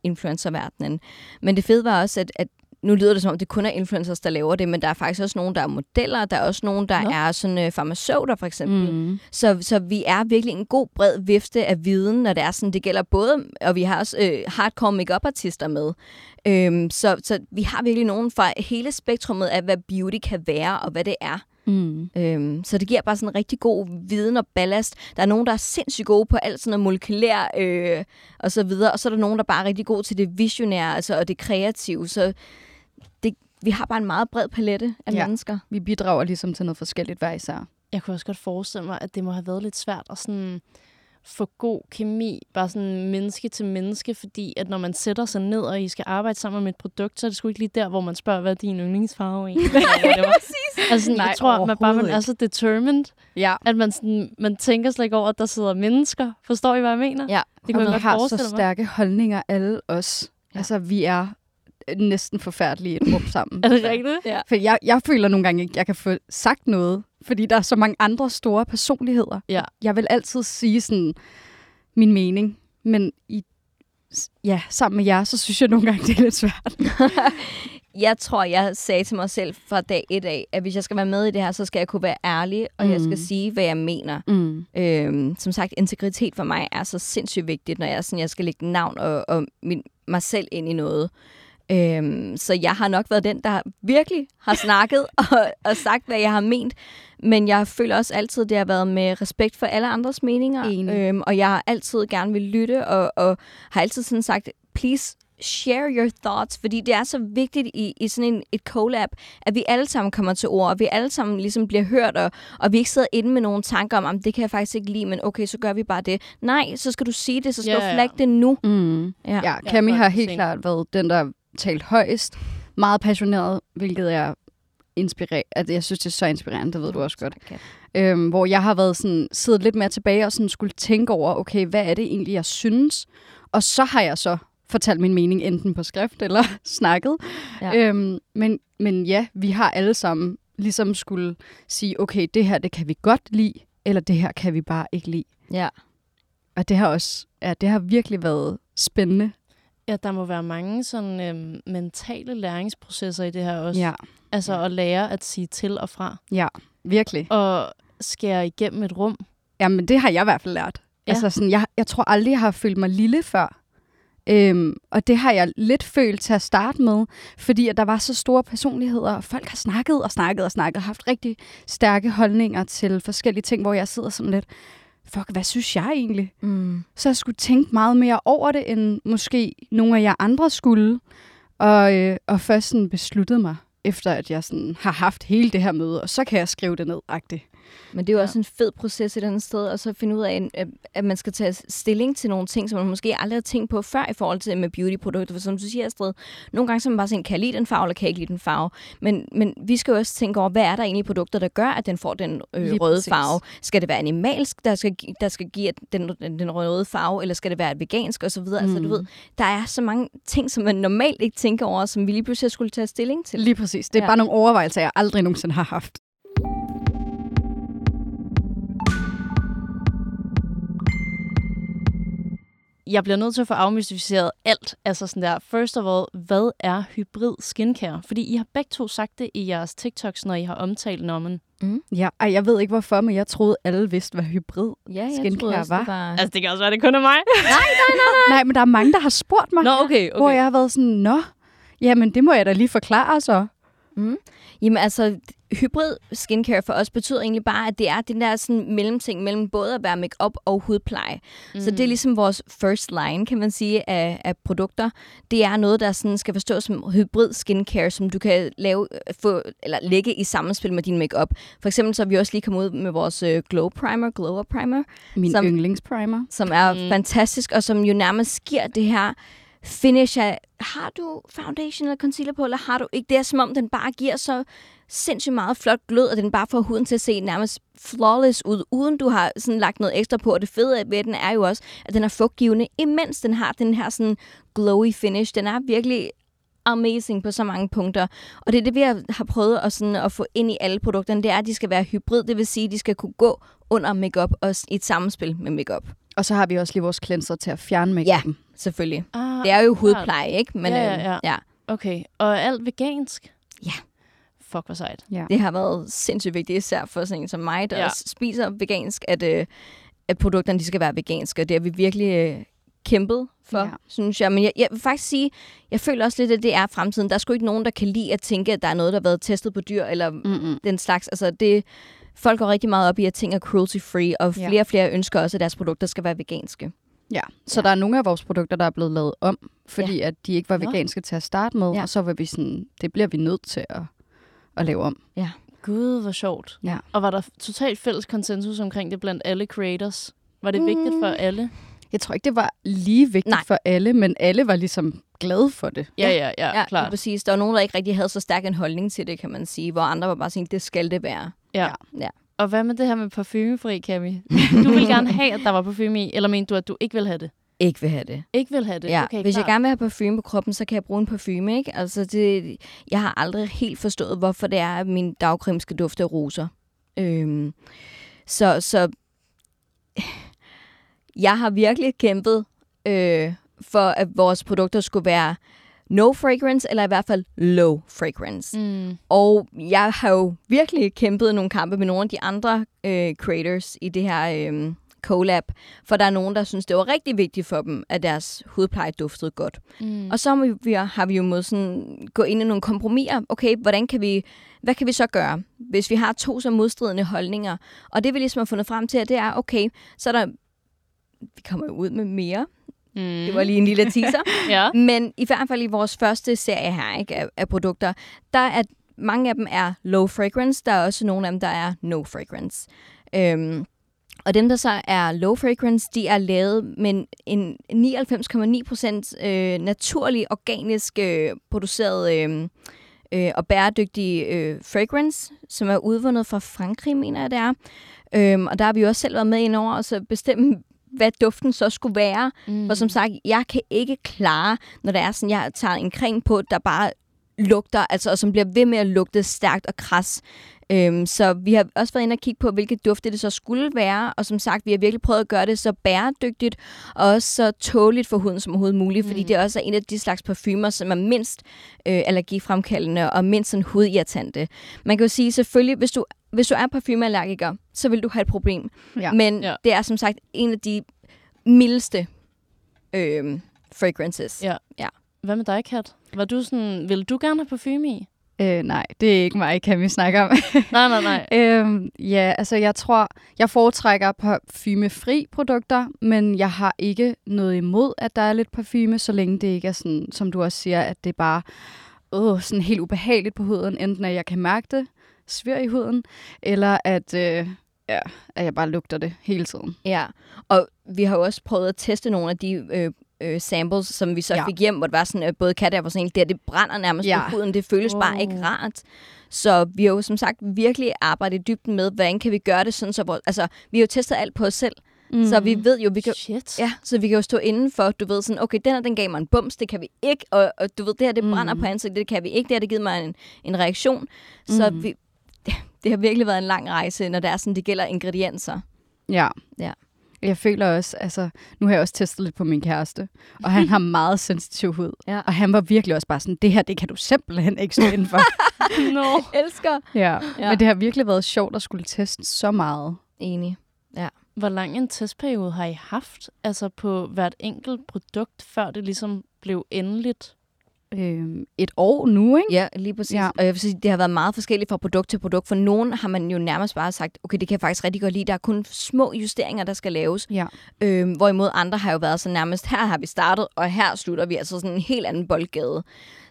influencerverdenen. Men det fede var også, at, at nu lyder det som om, det kun er influencers, der laver det, men der er faktisk også nogen, der er modeller, der er også nogen, der Nå. Er sådan øh, farmaceuter for eksempel. Mm. Så, så vi er virkelig en god bred vifte af viden, når det er sådan, det gælder både, og vi har også øh, hardcore makeup artister med. Øhm, så, så vi har virkelig nogen fra hele spektrummet af, hvad beauty kan være, og hvad det er. Mm. Øhm, så det giver bare sådan en rigtig god viden og ballast. Der er nogen, der er sindssygt gode på alt sådan noget molekylær øh, og så videre, og så er der nogen, der bare er rigtig gode til det visionære altså, og det kreative. Så det, vi har bare en meget bred palette af Ja. ja. mennesker. Vi bidrager ligesom til noget forskelligt hver især. Jeg kunne også godt forestille mig, at det må have været lidt svært at sådan få god kemi, bare sådan menneske til menneske, fordi at når man sætter sig ned, og I skal arbejde sammen med et produkt, så er det sgu ikke lige der, hvor man spørger, hvad er din yndlingsfarve egentlig? Whatever. altså, sådan, Nej, jeg tror, man bare man er så determined, Ja. at man, sådan, man tænker slet ikke over, at der sidder mennesker. Forstår I, hvad jeg mener? Ja. Det kunne og vi har så forestille mig. stærke holdninger, alle os. Ja. Altså, vi er næsten forfærdelige et rum sammen. Er det rigtigt? Ja. For jeg, jeg føler nogle gange ikke, at jeg kan få sagt noget, fordi der er så mange andre store personligheder. Ja. Jeg vil altid sige sådan min mening, men i, ja, sammen med jer, så synes jeg nogle gange, det er lidt svært. Jeg tror, jeg sagde til mig selv fra dag et af, at hvis jeg skal være med i det her, så skal jeg kunne være ærlig, og mm. jeg Mm. skal sige, hvad jeg mener. Mm. Øhm, som sagt, integritet for mig er så sindssygt vigtigt, når jeg, sådan, jeg skal lægge navn og, og min, mig selv ind i noget. Øhm, så jeg har nok været den, der virkelig har snakket og, og sagt, hvad jeg har ment. Men jeg føler også altid, det har været med respekt for alle andres meninger. Enig. Øhm, og jeg har altid gerne vil lytte, og, og har altid sådan sagt, please share your thoughts, fordi det er så vigtigt i, i sådan en, et collab, at vi alle sammen kommer til ord, og vi alle sammen ligesom bliver hørt, og, og vi ikke sidder inde med nogle tanker om, "Jamen, det kan jeg faktisk ikke lide, men okay, så gør vi bare det. Nej, så skal du sige det, så skal Ja, du flagge det nu. Mm. Ja. Ja, Cammy Ja, har helt klart været den, der talt højst. Meget passioneret, hvilket er inspirerende. Altså, jeg synes, det er så inspirerende, det ved du også godt. Øhm, hvor jeg har været sådan, siddet lidt mere tilbage og sådan skulle tænke over, okay, hvad er det egentlig, jeg synes? Og så har jeg så fortalt min mening, enten på skrift eller snakket. Ja. Øhm, men, men ja, vi har alle sammen ligesom skulle sige, okay, det her, det kan vi godt lide, eller det her kan vi bare ikke lide. Ja. Og det har også, ja, det har virkelig været spændende. Ja, der må være mange sådan øhm, mentale læringsprocesser i det her også. Ja, Altså at lære at sige til og fra. ja, virkelig. Og skære igennem et rum. Jamen, det har jeg i hvert fald lært. Ja. Ja. Altså, sådan, jeg, jeg tror aldrig, jeg har følt mig lille før. Øhm, og det har jeg lidt følt til at starte med, fordi at der var så store personligheder, og folk har snakket og snakket og snakket, og haft rigtig stærke holdninger til forskellige ting, hvor jeg sidder sådan lidt, fuck, hvad synes jeg egentlig? Mm. Så jeg skulle tænke meget mere over det, end måske nogle af jer andre skulle. Og, øh, og først sådan besluttede mig, efter at jeg sådan har haft hele det her møde, og så kan jeg skrive det ned, agtigt. Men det er jo også en fed proces et andet sted, og så finde ud af, at- man skal tage stilling til nogle ting, som man måske aldrig har tænkt på før i forhold til med beautyprodukter. For som du siger, Astrid, nogle gange så man bare sådan, kan jeg lide den farve, eller kan jeg ikke lide den farve? Men, men vi skal jo også tænke over, hvad er der egentlig i produkter, der gør, at den får den øh, Lige røde præcis. farve? Skal det være animalsk, der skal, der skal give den, den, den røde farve, eller skal det være vegansk osv.? Mm. Altså, du Mm. ved, der er så mange ting, som man normalt ikke tænker over, som vi lige pludselig skulle tage stilling til. Lige præcis. Det er Ja. ja. bare nogle overvejelser, jeg aldrig nogensinde har haft. Jeg bliver nødt til at få afmystificeret alt. Altså sådan der, first of all, hvad er hybrid skincare? Fordi I har begge to sagt det i jeres TikToks, når I har omtalt nommen. Ja, ej, jeg ved ikke hvorfor, men jeg troede, alle vidste, hvad hybrid Ja, jeg skincare troede også, var. det var... Altså, det kan også være, det kun er mig. Nej, men der er mange, der har spurgt mig, Nå, okay, okay. hvor jeg har været sådan, nå, jamen det må jeg da lige forklare så. Mm. Jamen altså, hybrid skincare for os betyder egentlig bare, at det er den der sådan mellemting mellem både at være makeup og hudpleje. Mm. Så det er ligesom vores first line, kan man sige, af, af produkter. Det er noget, der sådan skal forstås som hybrid skincare, som du kan lave, få, eller lægge i sammenspil med din makeup. For eksempel så er vi også lige kommet ud med vores øh, Glow Primer, Glow Up Primer, Min Som- yndlingsprimer. som er Mm. mm. fantastisk, og som jo nærmest giver det her finish af, har du foundation eller concealer på, eller har du ikke? Det er som om, den bare giver så sindssygt meget flot glød, og den bare får huden til at se nærmest flawless ud, uden du har sådan lagt noget ekstra på. Og det fede ved den er jo også, at den er fugtgivende, imens den har den her sådan glowy finish. Den er virkelig amazing på så mange punkter. Og det er det, vi har, prøvet at, sådan, at få ind i alle produkterne, det er, at de skal være hybrid, det vil sige, at de skal kunne gå under makeup og i et samspil med makeup. Og så har vi også lige vores cleanser til at fjerne make Ja. Selvfølgelig. Ah, Det er jo hudpleje, ikke? Men, Ja, ja, øhm, ja. ja. Okay, og alt vegansk? Ja. Fuck, hvor sejt. Ja. Det har været sindssygt vigtigt, især for sådan en som mig, der Ja. også spiser vegansk, at, øh, at produkterne de skal være veganske. Og det har vi virkelig øh, kæmpet for, ja. synes jeg. Men jeg, jeg vil faktisk sige, jeg føler også lidt, at det er fremtiden. Der er sgu ikke nogen, der kan lide at tænke, at der er noget, der har været testet på dyr, eller Mm-mm. den slags. Altså, det, folk går rigtig meget op i, at ting er cruelty-free, og Ja. flere og flere ønsker også, at deres produkter skal være veganske. Ja, så ja. der er nogle af vores produkter, der er blevet lavet om, fordi ja. at de ikke var Nå. veganske til at starte med, Ja. og så var vi sådan, det bliver vi nødt til at, at lave om. Gud, hvor sjovt. Ja. Og var der totalt fælles konsensus omkring det blandt alle creators? Var det vigtigt for alle? Jeg tror ikke, det var lige vigtigt Nej. for alle, men alle var ligesom glade for det. Ja, ja, ja, Ja, klart. lige præcis. Der var nogen, der ikke rigtig havde så stærk en holdning til det, kan man sige, hvor andre var bare sådan, det skal det være. Ja. Ja. Og hvad med det her med parfumefri, Cami? Du ville gerne have, at der var parfume i, eller mente du, at du ikke vil have det? Ikke vil have det. Ikke vil have det? Ja, okay, hvis klart. jeg gerne vil have parfume på kroppen, så kan jeg bruge en parfume, ikke? Altså, det, jeg har aldrig helt forstået, hvorfor det er, at min dagcreme skal dufte af roser. Øhm, så, så jeg har virkelig kæmpet øh, for, at vores produkter skulle være no fragrance, eller i hvert fald low fragrance. Mm. Og jeg har jo virkelig kæmpet nogle kampe med nogle af de andre øh, creators i det her øh, collab, for der er nogen, der synes, det var rigtig vigtigt for dem, at deres hudpleje duftede godt. Mm. Og så har vi, har vi jo måttet sådan gå ind i nogle kompromiser. Okay, hvordan kan vi, hvad kan vi så gøre, hvis vi har to så modstridende holdninger? Og det vi ligesom har fundet frem til, at det er, okay, så er der, vi kommer ud med mere. Mm. Det var lige en lille teaser. Ja. Men i hvert fald i vores første serie her ikke, af, af produkter, der er mange af dem er low fragrance, der er også nogle af dem, der er no fragrance. Øhm, og dem, der så er low fragrance, de er lavet med en 99,9% øh, naturlig, organisk øh, produceret øh, øh, og bæredygtig øh, fragrance, som er udvundet fra Frankrig, mener jeg det er. Øhm, og der har vi jo også selv været med ind over, og så bestemme, hvad duften så skulle være. Mm. For som sagt, jeg kan ikke klare, når det er sådan, jeg tager en creme på, der bare lugter, altså, og som bliver ved med at lugte stærkt og kras. Øhm, så vi har også været inde og kigge på, hvilke dufte det så skulle være, og som sagt, vi har virkelig prøvet at gøre det så bæredygtigt, og også så tåligt for huden som overhovedet muligt, fordi Mm. det også er en af de slags parfumer, som er mindst øh, allergifremkaldende og mindst sådan hudirritante. Man kan jo sige, selvfølgelig, hvis du, hvis du er parfumeallergiker, så vil du have et problem. Ja. Men Ja. det er som sagt en af de mildeste øh, fragrances. Ja. ja. Hvad med dig, Kat? Var du sådan, vil du gerne have parfume i? Øh, nej, det er ikke mig, kan vi snakke om. Nej, nej, nej. øhm, ja, altså jeg tror, jeg foretrækker parfumefri produkter, men jeg har ikke noget imod, at der er lidt parfume, så længe det ikke er sådan, som du også siger, at det er bare åh, sådan helt ubehageligt på huden, enten at jeg kan mærke det, svir i huden, eller at, øh, ja, at jeg bare lugter det hele tiden. Ja, og vi har jo også prøvet at teste nogle af de øh, øh, samples, som vi så Ja. fik hjem, hvor det var sådan, at både Katja var sådan helt, det, brænder nærmest Ja. på huden, det føles oh. bare ikke rart. Så vi har jo som sagt virkelig arbejdet i dybden med, hvordan kan vi gøre det sådan, så vores, altså, vi har jo testet alt på os selv, mm. så vi ved jo, vi kan, Shit. Ja, så vi kan jo stå inden for, du ved sådan, okay, den her, den gav mig en bums, det kan vi ikke, og, og du ved, det her, det brænder Mm. på ansigtet, det kan vi ikke, det her, det givet mig en, en reaktion. Så Mm. vi, det, har virkelig været en lang rejse, når det er sådan, det gælder ingredienser. Ja. Ja. Jeg føler også, altså, nu har jeg også testet lidt på min kæreste, og han har meget sensitiv hud. Ja. Og han var virkelig også bare sådan, det her, det kan du simpelthen ikke stå inden for. No. Elsker. ja. Ja. ja. Men det har virkelig været sjovt at skulle teste så meget. Enig. Hvor lang en testperiode har I haft? Altså på hvert enkelt produkt, før det ligesom blev endeligt? Øhm, et år nu, ikke? Ja, lige præcis. Ja. Og jeg vil sige, det har været meget forskelligt fra produkt til produkt. For nogen har man jo nærmest bare sagt, okay, det kan jeg faktisk rigtig godt lide. Der er kun små justeringer, der skal laves. Ja. Øhm, hvorimod andre har jo været så nærmest, her har vi startet, og her slutter vi. Altså sådan en helt anden boldgade.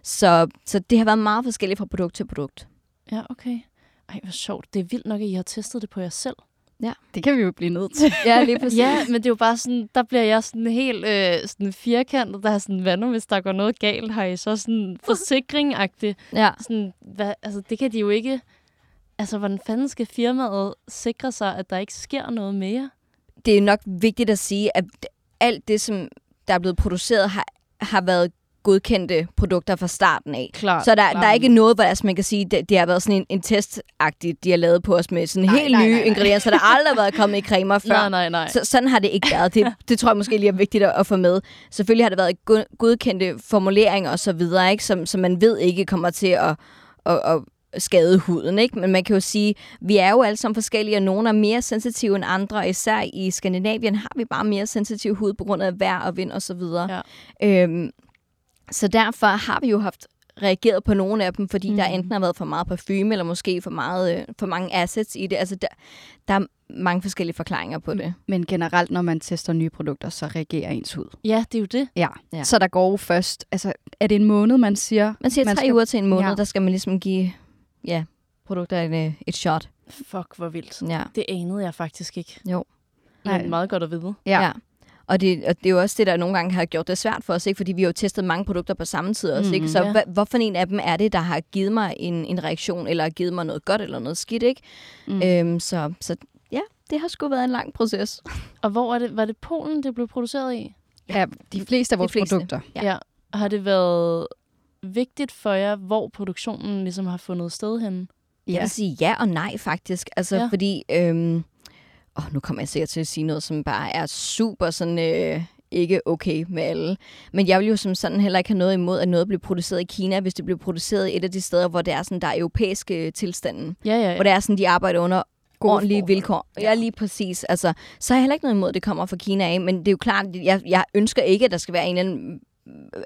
Så, så det har været meget forskelligt fra produkt til produkt. Ja, okay. Ej, hvor sjovt. Det er vildt nok, at I har testet det på jer selv. Det kan vi jo blive nødt til. Ja, lige præcis. Ja, men det er jo bare sådan, der bliver jeg sådan helt øh, sådan firkantet, der er sådan, hvad nu, hvis der går noget galt, har I så sådan forsikringagtigt? ja. Sådan, hvad, altså, det kan de jo ikke... Altså, hvordan fanden skal firmaet sikre sig, at der ikke sker noget mere? det er nok vigtigt at sige, at alt det, som der er blevet produceret, har, har været godkendte produkter fra starten af. Klart. Så der, der er ikke noget, hvor altså, man kan sige, det, det har været sådan en, en testagtigt, de har lavet på os med sådan Nej, helt nej, nye nej, nej. ingredienser, der aldrig har været kommet i cremer før. Nej, nej, nej. Så, sådan har det ikke været. Det, det tror jeg måske lige er vigtigt at, at få med. Selvfølgelig har det været go- godkendte formuleringer og så videre, ikke? Som, som man ved ikke kommer til at, at, at skade huden, ikke? Men man kan jo sige, vi er jo alle sammen forskellige, og nogle er mere sensitive end andre. Især i Skandinavien har vi bare mere sensitiv hud på grund af vejr og vind og så videre. Ja. Øhm, så derfor har vi jo haft reageret på nogle af dem, fordi mm. der enten har været for meget parfume, eller måske for, meget, øh, for mange assets i det. Altså, der, der er mange forskellige forklaringer på det. Men generelt, når man tester nye produkter, så reagerer ens hud. Ja, det er jo det. Ja. Ja. Så der går jo først, altså er det en måned, man siger? Man siger Man tre skal- uger til en måned, Ja. der skal man ligesom give ja, produkter et, øh, et shot. Fuck, hvor vildt. Ja. Det anede jeg faktisk ikke. Jo. Nej. Nej. meget godt at vide. Ja. ja. Og det, og det er jo også det, der nogle gange har gjort det svært for os, ikke? fordi vi har jo testet mange produkter på samme tid også. Ikke? Mhm. Så Ja. ja. hvorfor en af dem er det, der har givet mig en, en reaktion, eller har givet mig noget godt eller noget skidt? Ikke? Mm. Mm. Øhm, så, så ja, det har sgu været en lang proces. Og hvor er det, var det Polen, det blev produceret i? ja, de fleste af De vores fleste. produkter. Ja. ja. Har det været vigtigt for jer, hvor produktionen ligesom har fundet sted henne? Jeg vil sige ja og nej, faktisk. Altså, Ja. ja. fordi... Øhm, åh, nu kommer jeg sikkert til at sige noget, som bare er super sådan... Øh, ikke okay med alle. Men jeg vil jo som sådan heller ikke have noget imod, at noget bliver produceret i Kina, hvis det bliver produceret et af de steder, hvor det er sådan, der er europæiske tilstanden. Ja, ja, Hvor det er sådan, de arbejder under Gode ordentlige forhold. vilkår. Ja, lige præcis. Altså, så har jeg heller ikke noget imod, at det kommer fra Kina af, men det er jo klart, jeg, jeg ønsker ikke, at der skal være en eller anden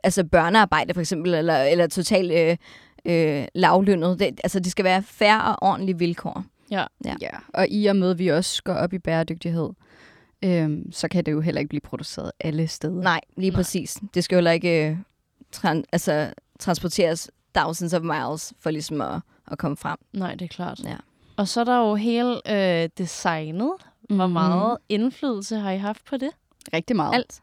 altså børnearbejde for eksempel, eller, eller totalt øh, øh, lavlønnet. Det, altså, det skal være fair og ordentlige vilkår. Ja. Ja. Ja, og i og med, at vi også går op i bæredygtighed, øhm, så kan det jo heller ikke blive produceret alle steder. Nej, lige Nej. præcis. Det skal jo heller ikke øh, tran- altså, transporteres thousands of miles for ligesom at, at komme frem. Nej, det er klart. Ja. Og så er der jo hele øh, designet. Hvor Mhm. meget indflydelse har I haft på det? Rigtig meget. Alt.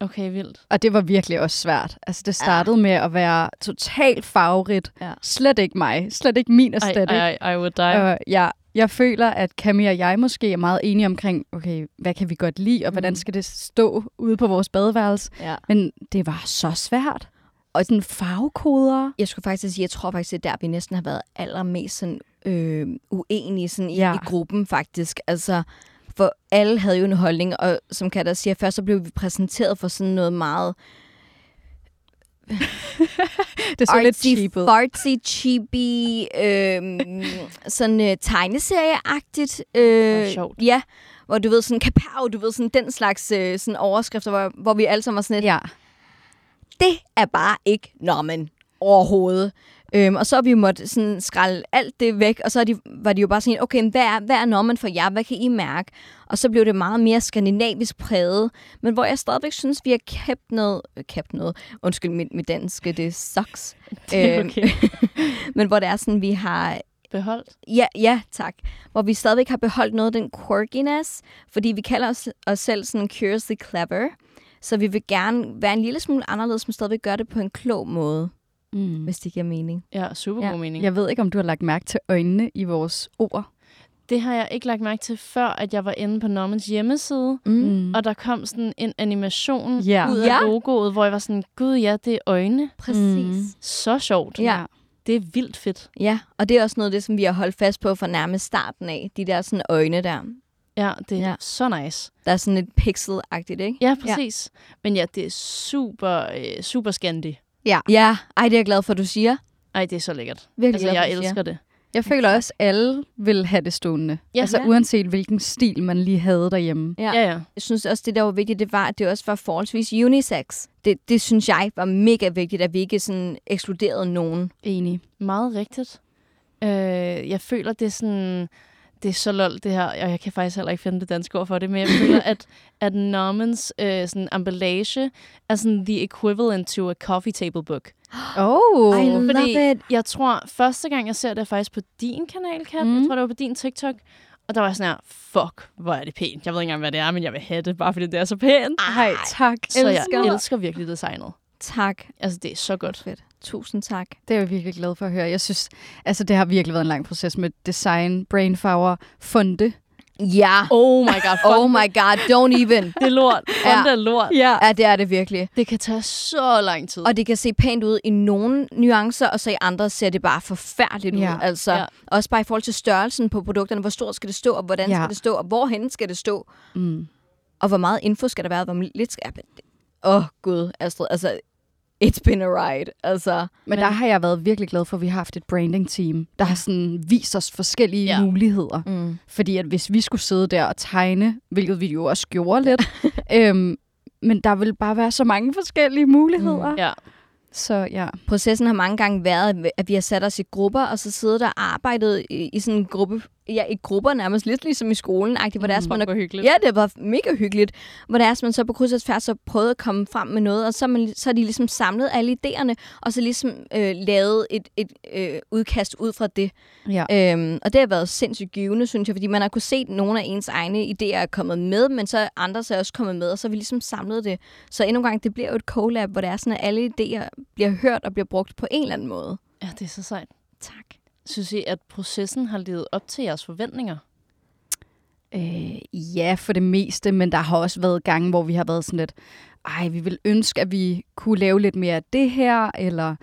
Okay, vildt. Og det var virkelig også svært. Altså, det startede ja. med at være totalt farverigt. Ja. Slet ikke mig. Slet ikke min aesthetic. ej, ej, I would die. Øh, ja, jeg føler, at Camille og jeg måske er meget enige omkring, okay, hvad kan vi godt lide, og hvordan Mhm. skal det stå ude på vores badeværelse. Ja. Men det var så svært. Og sådan farvekoder. Jeg skulle faktisk sige, jeg tror faktisk, det er der, vi næsten har været allermest sådan, øh, uenige sådan i, ja. i gruppen faktisk. Altså, for alle havde jo en holdning, og som Katter siger, først så blev vi præsenteret for sådan noget meget Det så lidt cheap ud. fartsy, cheapy, øh, sådan øh, tegneserieagtigt. Øh, sjovt. Ja, hvor du ved sådan kapow, du ved sådan den slags øh, sådan overskrifter, hvor, hvor vi alle sammen var sådan lidt, Ja. det er bare ikke normen overhovedet. Øhm, og så har vi jo måttet sådan skralde alt det væk, og så de, var de jo bare sådan, okay, men hvad er, hvad er normen for jer? Hvad kan I mærke? Og så blev det meget mere skandinavisk præget, men hvor jeg stadigvæk synes, vi har kæbt noget, kæbt noget, undskyld mit, mit danske, det sucks. Det er Øhm, okay. men hvor det er sådan, vi har Beholdt. Ja, ja, tak. Hvor vi stadigvæk har beholdt noget af den quirkiness, fordi vi kalder os, os selv sådan curiously clever. Så vi vil gerne være en lille smule anderledes, men stadigvæk gøre det på en klog måde, Mm. hvis det giver mening. Ja, super Ja. god mening. Jeg ved ikke, om du har lagt mærke til øjnene i vores ord. Det har jeg ikke lagt mærke til, før at jeg var inde på Normans hjemmeside. Mm. Og der kom sådan en animation Ja. ud af Ja. logoet, hvor jeg var sådan, gud ja, det er øjne. Præcis. Mm. Så sjovt. Ja. Det er vildt fedt. Ja, og det er også noget af det, som vi har holdt fast på fra nærmest starten af. De der sådan øjne der. Ja, det er ja. Så nice. Der er sådan lidt pixel-agtigt, ikke? Ja, præcis. Ja. Men ja, det er super, øh, super scandy. Ja, ej, det er jeg glad for, at du siger. Ej, det er så lækkert. Virkelig Altså, glad jeg du siger. elsker det. Jeg føler også, at alle vil have det stående. Ja. altså Ja. uanset hvilken stil man lige havde derhjemme. Ja. Ja, ja. Jeg synes også, det der var vigtigt, det var, at det også var forholdsvis unisex. Det, det synes jeg var mega vigtigt, at vi ikke sådan ekskluderede nogen. Enig. Meget rigtigt. Øh, jeg føler, det er sådan... Det er så lol, det her, og jeg kan faktisk heller ikke finde det danske ord for det, men jeg føler, at, at Normans øh, sådan emballage er sådan the equivalent to a coffee table book. Oh. I love Fordi it. jeg tror, første gang jeg ser det er faktisk på din kanal, Kat. Mm. Jeg tror, det var på din TikTok. Og der var jeg sådan her, fuck, hvor er det pænt. Jeg ved ikke engang, hvad det er, men jeg vil have det, bare fordi det er så pænt. Hej, tak. Så jeg elsker. elsker virkelig designet. Tak. Altså, det er så godt. Fedt. Tusind tak. Det er jeg virkelig glad for at høre. Jeg synes, altså det har virkelig været en lang proces med design, brainpower, fonde. Ja. Oh my god, fuck. Oh my god, don't even. Det er lort. Ja. Fonde er lort. Ja. Ja, det er det virkelig. Det kan tage så lang tid. Og det kan se pænt ud i nogle nuancer, og så i andre ser det bare forfærdeligt Ja. ud. Altså, Ja. ja. Også bare i forhold til størrelsen på produkterne. Hvor stort skal det stå, og hvordan Ja. skal det stå, og hvorhen skal det stå? Mm. Og hvor meget info skal der være, hvor lidt skal... Åh, oh, gud, Astrid. Altså, it's been a ride. Altså, Men der har jeg været virkelig glad for, at vi har haft et branding-team, der har sådan vist os forskellige Ja. muligheder. mm. Fordi at hvis vi skulle sidde der og tegne, hvilket vi jo også gjorde lidt, øhm, men der vil bare være så mange forskellige muligheder. Mm. Ja. Så ja. processen har mange gange været, at vi har sat os i grupper, og så sidder der og arbejdet i, i sådan en gruppe, ja, i grupper nærmest lidt ligesom i skolen, hvor det er, som man er hyggeligt. Ja, det var mega hyggeligt. Hvor det er, at man så på kryds og tværs så prøvede at komme frem med noget, og så, er man, så har de ligesom samlet alle idéerne, og så ligesom øh, lavet et, et øh, udkast ud fra det. ja. Øhm, og det har været sindssygt givende, synes jeg, fordi man har kunne se, at nogle af ens egne idéer er kommet med, men så er andre så er også kommet med, og så har vi ligesom samlet det. Så endnu en gang, det bliver jo et collab, hvor det er sådan, at alle idéer bliver hørt og bliver brugt på en eller anden måde. Ja, det er så sejt. Tak. Synes I, at processen har levet op til jeres forventninger? Øh, ja, for det meste, men der har også været gange, hvor vi har været sådan lidt, ej, vi vil ønske, at vi kunne lave lidt mere af det her, eller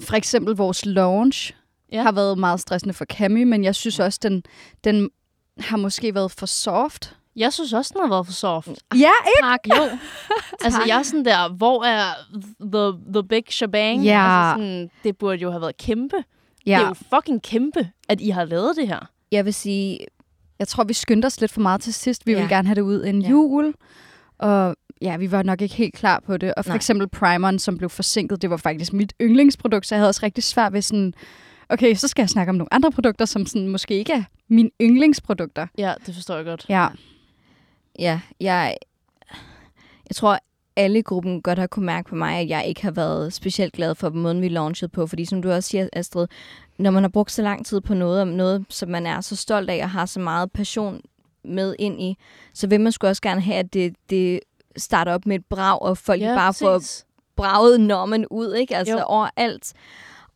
for eksempel vores launch Ja. har været meget stressende for Cammy, men jeg synes også, den, den har måske været for soft. Jeg synes også, den har været for soft. Ja, Tak. Jo. altså, jeg er sådan der, hvor er the, the big shebang? Ja. Altså, sådan, det burde jo have været kæmpe. Ja. Det er jo fucking kæmpe, at I har lavet det her. Jeg vil sige, Jeg tror, vi skyndte os lidt for meget til sidst. Vi Ja. ville gerne have det ud en Ja. jul, og ja, vi var nok ikke helt klar på det. Og for. Nej. eksempel primeren, som blev forsinket, det var faktisk mit yndlingsprodukt, så jeg havde også rigtig svært ved sådan, okay, så skal jeg snakke om nogle andre produkter, som sådan måske ikke er mine yndlingsprodukter. Ja, det forstår jeg godt. Ja, ja, jeg, jeg tror, alle i gruppen godt har kunne mærke på mig, at jeg ikke har været specielt glad for måden, vi launchede på. Fordi som du også siger, Astrid, når man har brugt så lang tid på noget, om noget, som man er så stolt af og har så meget passion med ind i, så vil man sgu også gerne have, at det, det starter op med et brag, og folk ja, bare får præcis. braget normen ud, ikke? Altså Jo. overalt.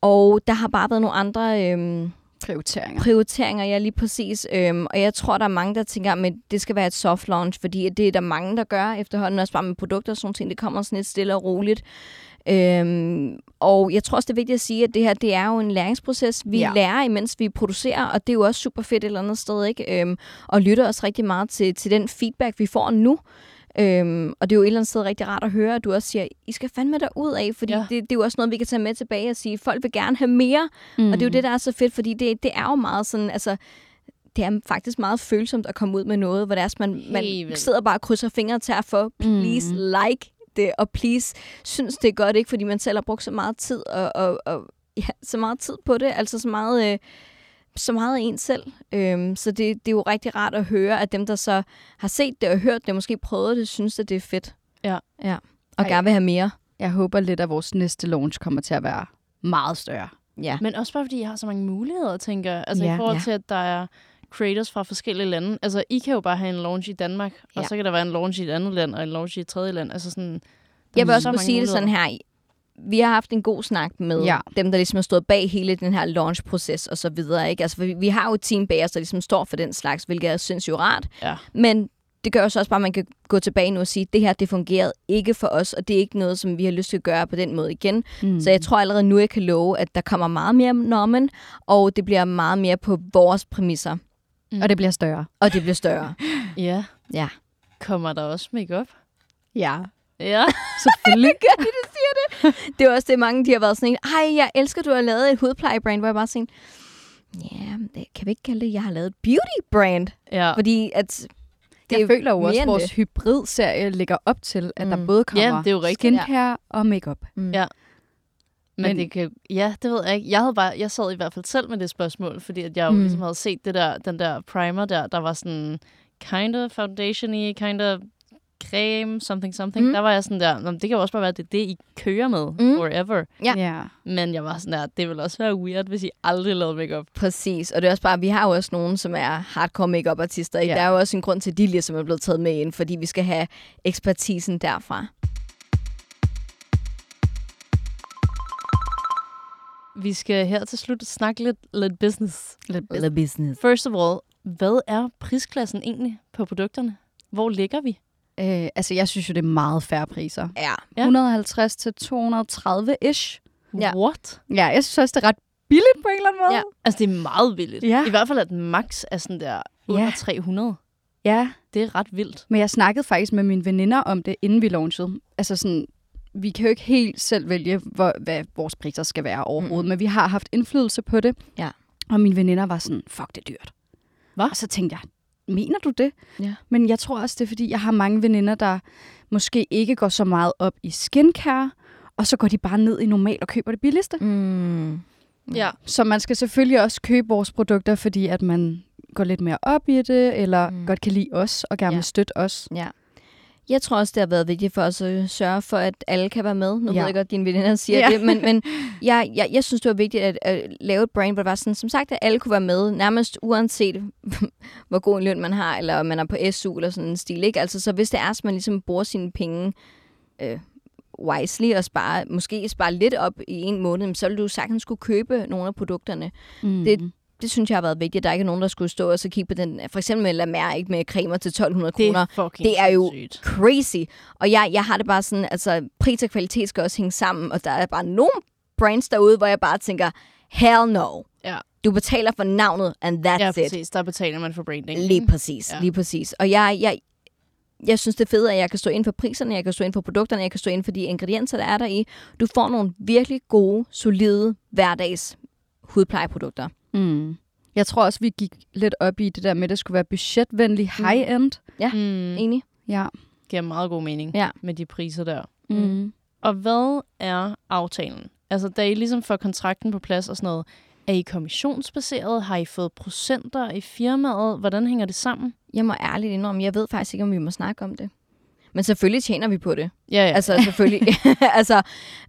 Og der har bare været nogle andre øhm, prioriteringer. prioriteringer, ja lige præcis. Øhm, og jeg tror, der er mange, der tænker, at det skal være et soft launch, fordi det er der mange, der gør efterhånden, også bare med produkter og sådan ting. Det kommer sådan lidt stille og roligt. Øhm, og jeg tror også, det er vigtigt at sige, at det her, det er jo en læringsproces. Vi ja. Lærer, imens vi producerer, og det er jo også super fedt et eller andet sted, ikke? Øhm, og lytter også rigtig meget til, til den feedback, vi får nu. Øhm, og det er jo et eller andet sted rigtig rart at høre, at du også siger, I skal fandme ud af, fordi Ja. det, det er jo også noget, vi kan tage med tilbage og sige, folk vil gerne have mere, mm. og det er jo det, der er så fedt, fordi det, det er jo meget sådan, altså, det er faktisk meget følsomt at komme ud med noget, hvor det er, at man, man vildt. sidder bare og krydser fingre til at få, please mm. like det, og please synes det er godt, ikke? Fordi man selv har brugt så meget tid og, og, og ja, så meget tid på det, altså så meget, øh, så meget af en selv. Øhm, så det, det er jo rigtig rart at høre, at dem, der så har set det og hørt det, måske prøvet det, synes, at det er fedt. Ja. ja. Og Ej. gerne vil have mere. Jeg håber lidt, at vores næste launch kommer til at være meget større. Ja. Men også bare, fordi I har så mange muligheder, tænker jeg. Altså Ja. i forhold Ja. til, at der er creators fra forskellige lande. Altså, I kan jo bare have en launch i Danmark, ja. og så kan der være en launch i et andet land, og en launch i et tredje land. Altså sådan, Jeg vil også sige det sådan her. Vi har haft en god snak med Ja. dem, der ligesom har stået bag hele den her launch-proces og så videre. Ikke? Altså, vi, vi har jo et team bag os, der ligesom står for den slags, hvilket er sindssygt rart. Ja. Men det gør jo så også bare, at man kan gå tilbage nu og sige, at det her, det fungerede ikke for os, og det er ikke noget, som vi har lyst til at gøre på den måde igen. Mm. Så jeg tror allerede nu, jeg kan love, at der kommer meget mere normen, og det bliver meget mere på vores præmisser, Og det bliver større. og det bliver større. Ja. Ja. Kommer der også makeup? Ja, Ja. selvfølgelig. Gør de det, siger det? Det er også det, mange de har været sådan en, ej, jeg elsker, du har lavet et hudplejebrand, hvor jeg bare sådan, ja, det kan vi ikke kalde det, jeg har lavet et beauty-brand. ja. Fordi at det jeg er føler jo også, at vores hybrid-serie ligger op til, at mm. Der både kommer Ja, det er jo rigtigt, ja. skincare og makeup. Mm. Ja. Men, Men- det kan, ja, det ved jeg ikke. Jeg, havde bare, jeg sad i hvert fald selv med det spørgsmål, fordi at jeg jo Mm. ligesom havde set det der, den der primer der, der var sådan kind of foundation i, kind of creme, something, something. Mm. Der var jeg sådan der, "Nå, men det kan jo også bare være, at det er det, I kører med Mm. forever. Ja. ja. Men jeg var sådan der, det ville også være weird, hvis I aldrig lavede makeup. Præcis, og det er også bare, vi har jo også nogen, som er hardcore makeup artister Ikke? Ja. Der er jo også en grund til, at de ligesom er blevet taget med ind, fordi vi skal have ekspertisen derfra. Vi skal her til slut snakke lidt, lidt business. Lidt business. First of all, hvad er prisklassen egentlig på produkterne? Hvor ligger vi? Øh, altså, jeg synes jo, det er meget færre priser. Ja. Ja. Ja. 150 til 230-ish. Ja. What? Ja, jeg synes også, det er ret billigt på en eller anden måde. Ja. Altså, det er meget billigt. Ja. I hvert fald, at max er sådan der under Ja. 300. ja. Det er ret vildt. Men jeg snakkede faktisk med mine veninder om det, inden vi launchede. Altså sådan, vi kan jo ikke helt selv vælge, hvor, hvad vores priser skal være overhovedet, mm. men vi har haft indflydelse på det. Ja. Og mine veninder var sådan, fuck, det er dyrt. Hva? Og så tænkte jeg, mener du det? Ja. Men jeg tror også, det er, fordi jeg har mange veninder, der måske ikke går så meget op i skincare, og så går de bare ned i normal og køber det billigste. Mm. Ja. Så man skal selvfølgelig også købe vores produkter, fordi at man går lidt mere op i det, eller Mm. godt kan lide os, og gerne Ja. vil støtte os. Ja. Jeg tror også, det har været vigtigt for os at sørge for, at alle kan være med. Nu ja. Ved jeg godt, at dine veninder siger ja. det, men, men jeg, jeg, jeg synes, det var vigtigt at, at lave et brand, hvor det var sådan, som sagt, at alle kunne være med, nærmest uanset, hvor god en løn man har, eller om man er på SU eller sådan en stil. Ikke? Altså, så hvis det er, at man ligesom bruger sine penge øh, wisely og spare, måske spare lidt op i en måned, så vil du sagtens skulle købe nogle af produkterne Mm. Det- det synes jeg har været vigtigt. Der er ikke nogen, der skulle stå og så kigge på den. For eksempel med La Mer, ikke med cremer til 1200 Det kroner. er fucking Det er jo sindssygt. Crazy. Og jeg, jeg har det bare sådan, altså pris og kvalitet skal også hænge sammen. Og der er bare nogle brands derude, hvor jeg bare tænker, hell no. Ja. Du betaler for navnet, and that's Ja, it. præcis. Der betaler man for branding. Lige præcis, Ja. ja. lige præcis. Og jeg, jeg, jeg synes, det er fedt, at jeg kan stå ind for priserne, jeg kan stå ind for produkterne, jeg kan stå ind for de ingredienser, der er der i. Du får nogle virkelig gode, solide hverdags hudplejeprodukter. Mm. Jeg tror også, vi gik lidt op i det der med, at det skulle være budgetvenlig high-end. Mm. Enig? Ja. Giver meget god mening Ja. med de priser der. Mm. Og hvad er aftalen? Altså, da I ligesom får kontrakten på plads og sådan noget, er I kommissionsbaseret? Har I fået procenter i firmaet? Hvordan hænger det sammen? Jeg må ærligt indrømme, jeg ved faktisk ikke, om vi må snakke om det. Men selvfølgelig tjener vi på det. Ja, ja. Altså selvfølgelig. altså,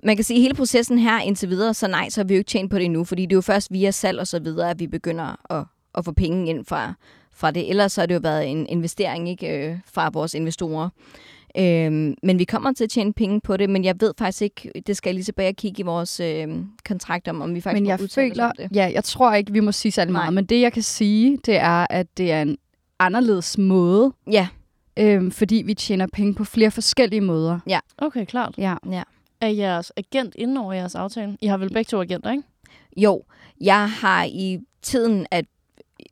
man kan sige, at hele processen her indtil videre, så nej, så har vi jo ikke tjent på det endnu, fordi det er jo først via salg og så videre, at vi begynder at, at få penge ind fra, fra det. Ellers så har det jo været en investering ikke øh, fra vores investorer. Øhm, men vi kommer til at tjene penge på det, men jeg ved faktisk ikke, det skal jeg lige tilbage og kigge i vores øh, kontrakt om, om vi faktisk Men jeg føler, det. ja, jeg tror ikke, vi må sige særlig Nej. meget, men det jeg kan sige, det er, at det er en anderledes måde, Ja, øhm, fordi vi tjener penge på flere forskellige måder. Okay, klart. Ja. ja. Er jeres agent inde over jeres aftale? I har vel begge to agenter, ikke? Jo, jeg har i tiden, at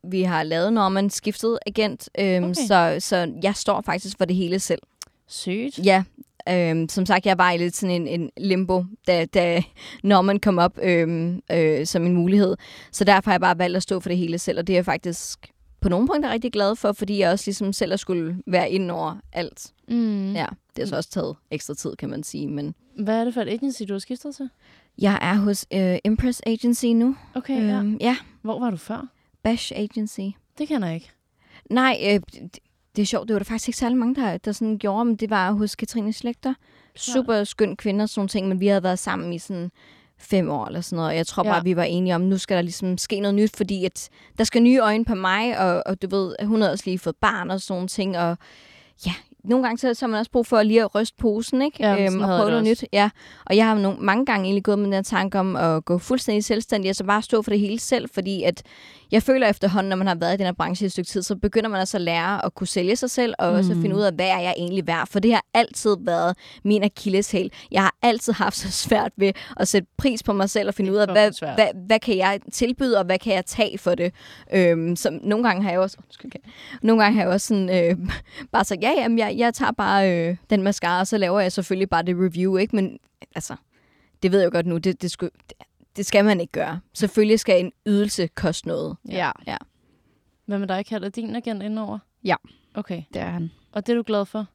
vi har lavet Norman skiftet agent, øhm, Okay. så, så jeg står faktisk for det hele selv. Sygt. Ja, øhm, som sagt, jeg var i lidt sådan en, en limbo, da, da Norman kom op øhm, øh, som en mulighed. Så derfor har jeg bare valgt at stå for det hele selv, og det er faktisk på nogle punkter rigtig glad for, fordi jeg også ligesom selv skulle være inde over alt. Mm. Ja, det har så også taget ekstra tid, kan man sige, men Hvad er det for et agency, du har skiftet til? jeg er hos øh, Impress Agency nu. Okay, ja. Øhm, ja, Hvor var du før? Bash Agency. Det kender jeg ikke. Nej, øh, det, det er sjovt. Det var der faktisk ikke særlig mange, der, der sådan gjorde, men det var hos Katrine Slægter. Super skøn kvinde og sådan nogle ting, men vi havde været sammen i sådan fem år eller sådan noget. Og jeg tror Ja. bare, vi var enige om, nu skal der ligesom ske noget nyt, fordi at der skal nye øjne på mig, og, og du ved, hun havde også lige fået barn og sådan nogle ting, og ja, nogle gange så, så har man også brug for lige at ryste posen, ikke? Ja, sådan og prøve noget også. nyt. Ja, og jeg har nogle, mange gange egentlig gået med den her tanke om at gå fuldstændig selvstændig, og så bare stå for det hele selv, fordi at jeg føler efterhånden, når man har været i den her branche i et stykke tid, så begynder man også at lære at kunne sælge sig selv, og mm. også finde ud af, hvad er jeg egentlig værd. For det har altid været min akilleshæl. Jeg har altid haft så svært ved at sætte pris på mig selv og finde ud af, hvad, svært. hvad, hvad kan jeg tilbyde, og hvad kan jeg tage for det. Øhm, som nogle gange har jeg også, undskyld, nogle gange har jeg også sådan, øh, bare sagt, ja, jamen, jeg, jeg tager bare øh, den mascara, og så laver jeg selvfølgelig bare det review, ikke? Men altså, det ved jeg jo godt nu, det, det, skulle, det, skal man ikke gøre. Selvfølgelig skal en ydelse koste noget. Ja, Ja. Hvad med dig, Kat? Er din agent inde over? Ja. Okay. det er han. Og det er du glad for?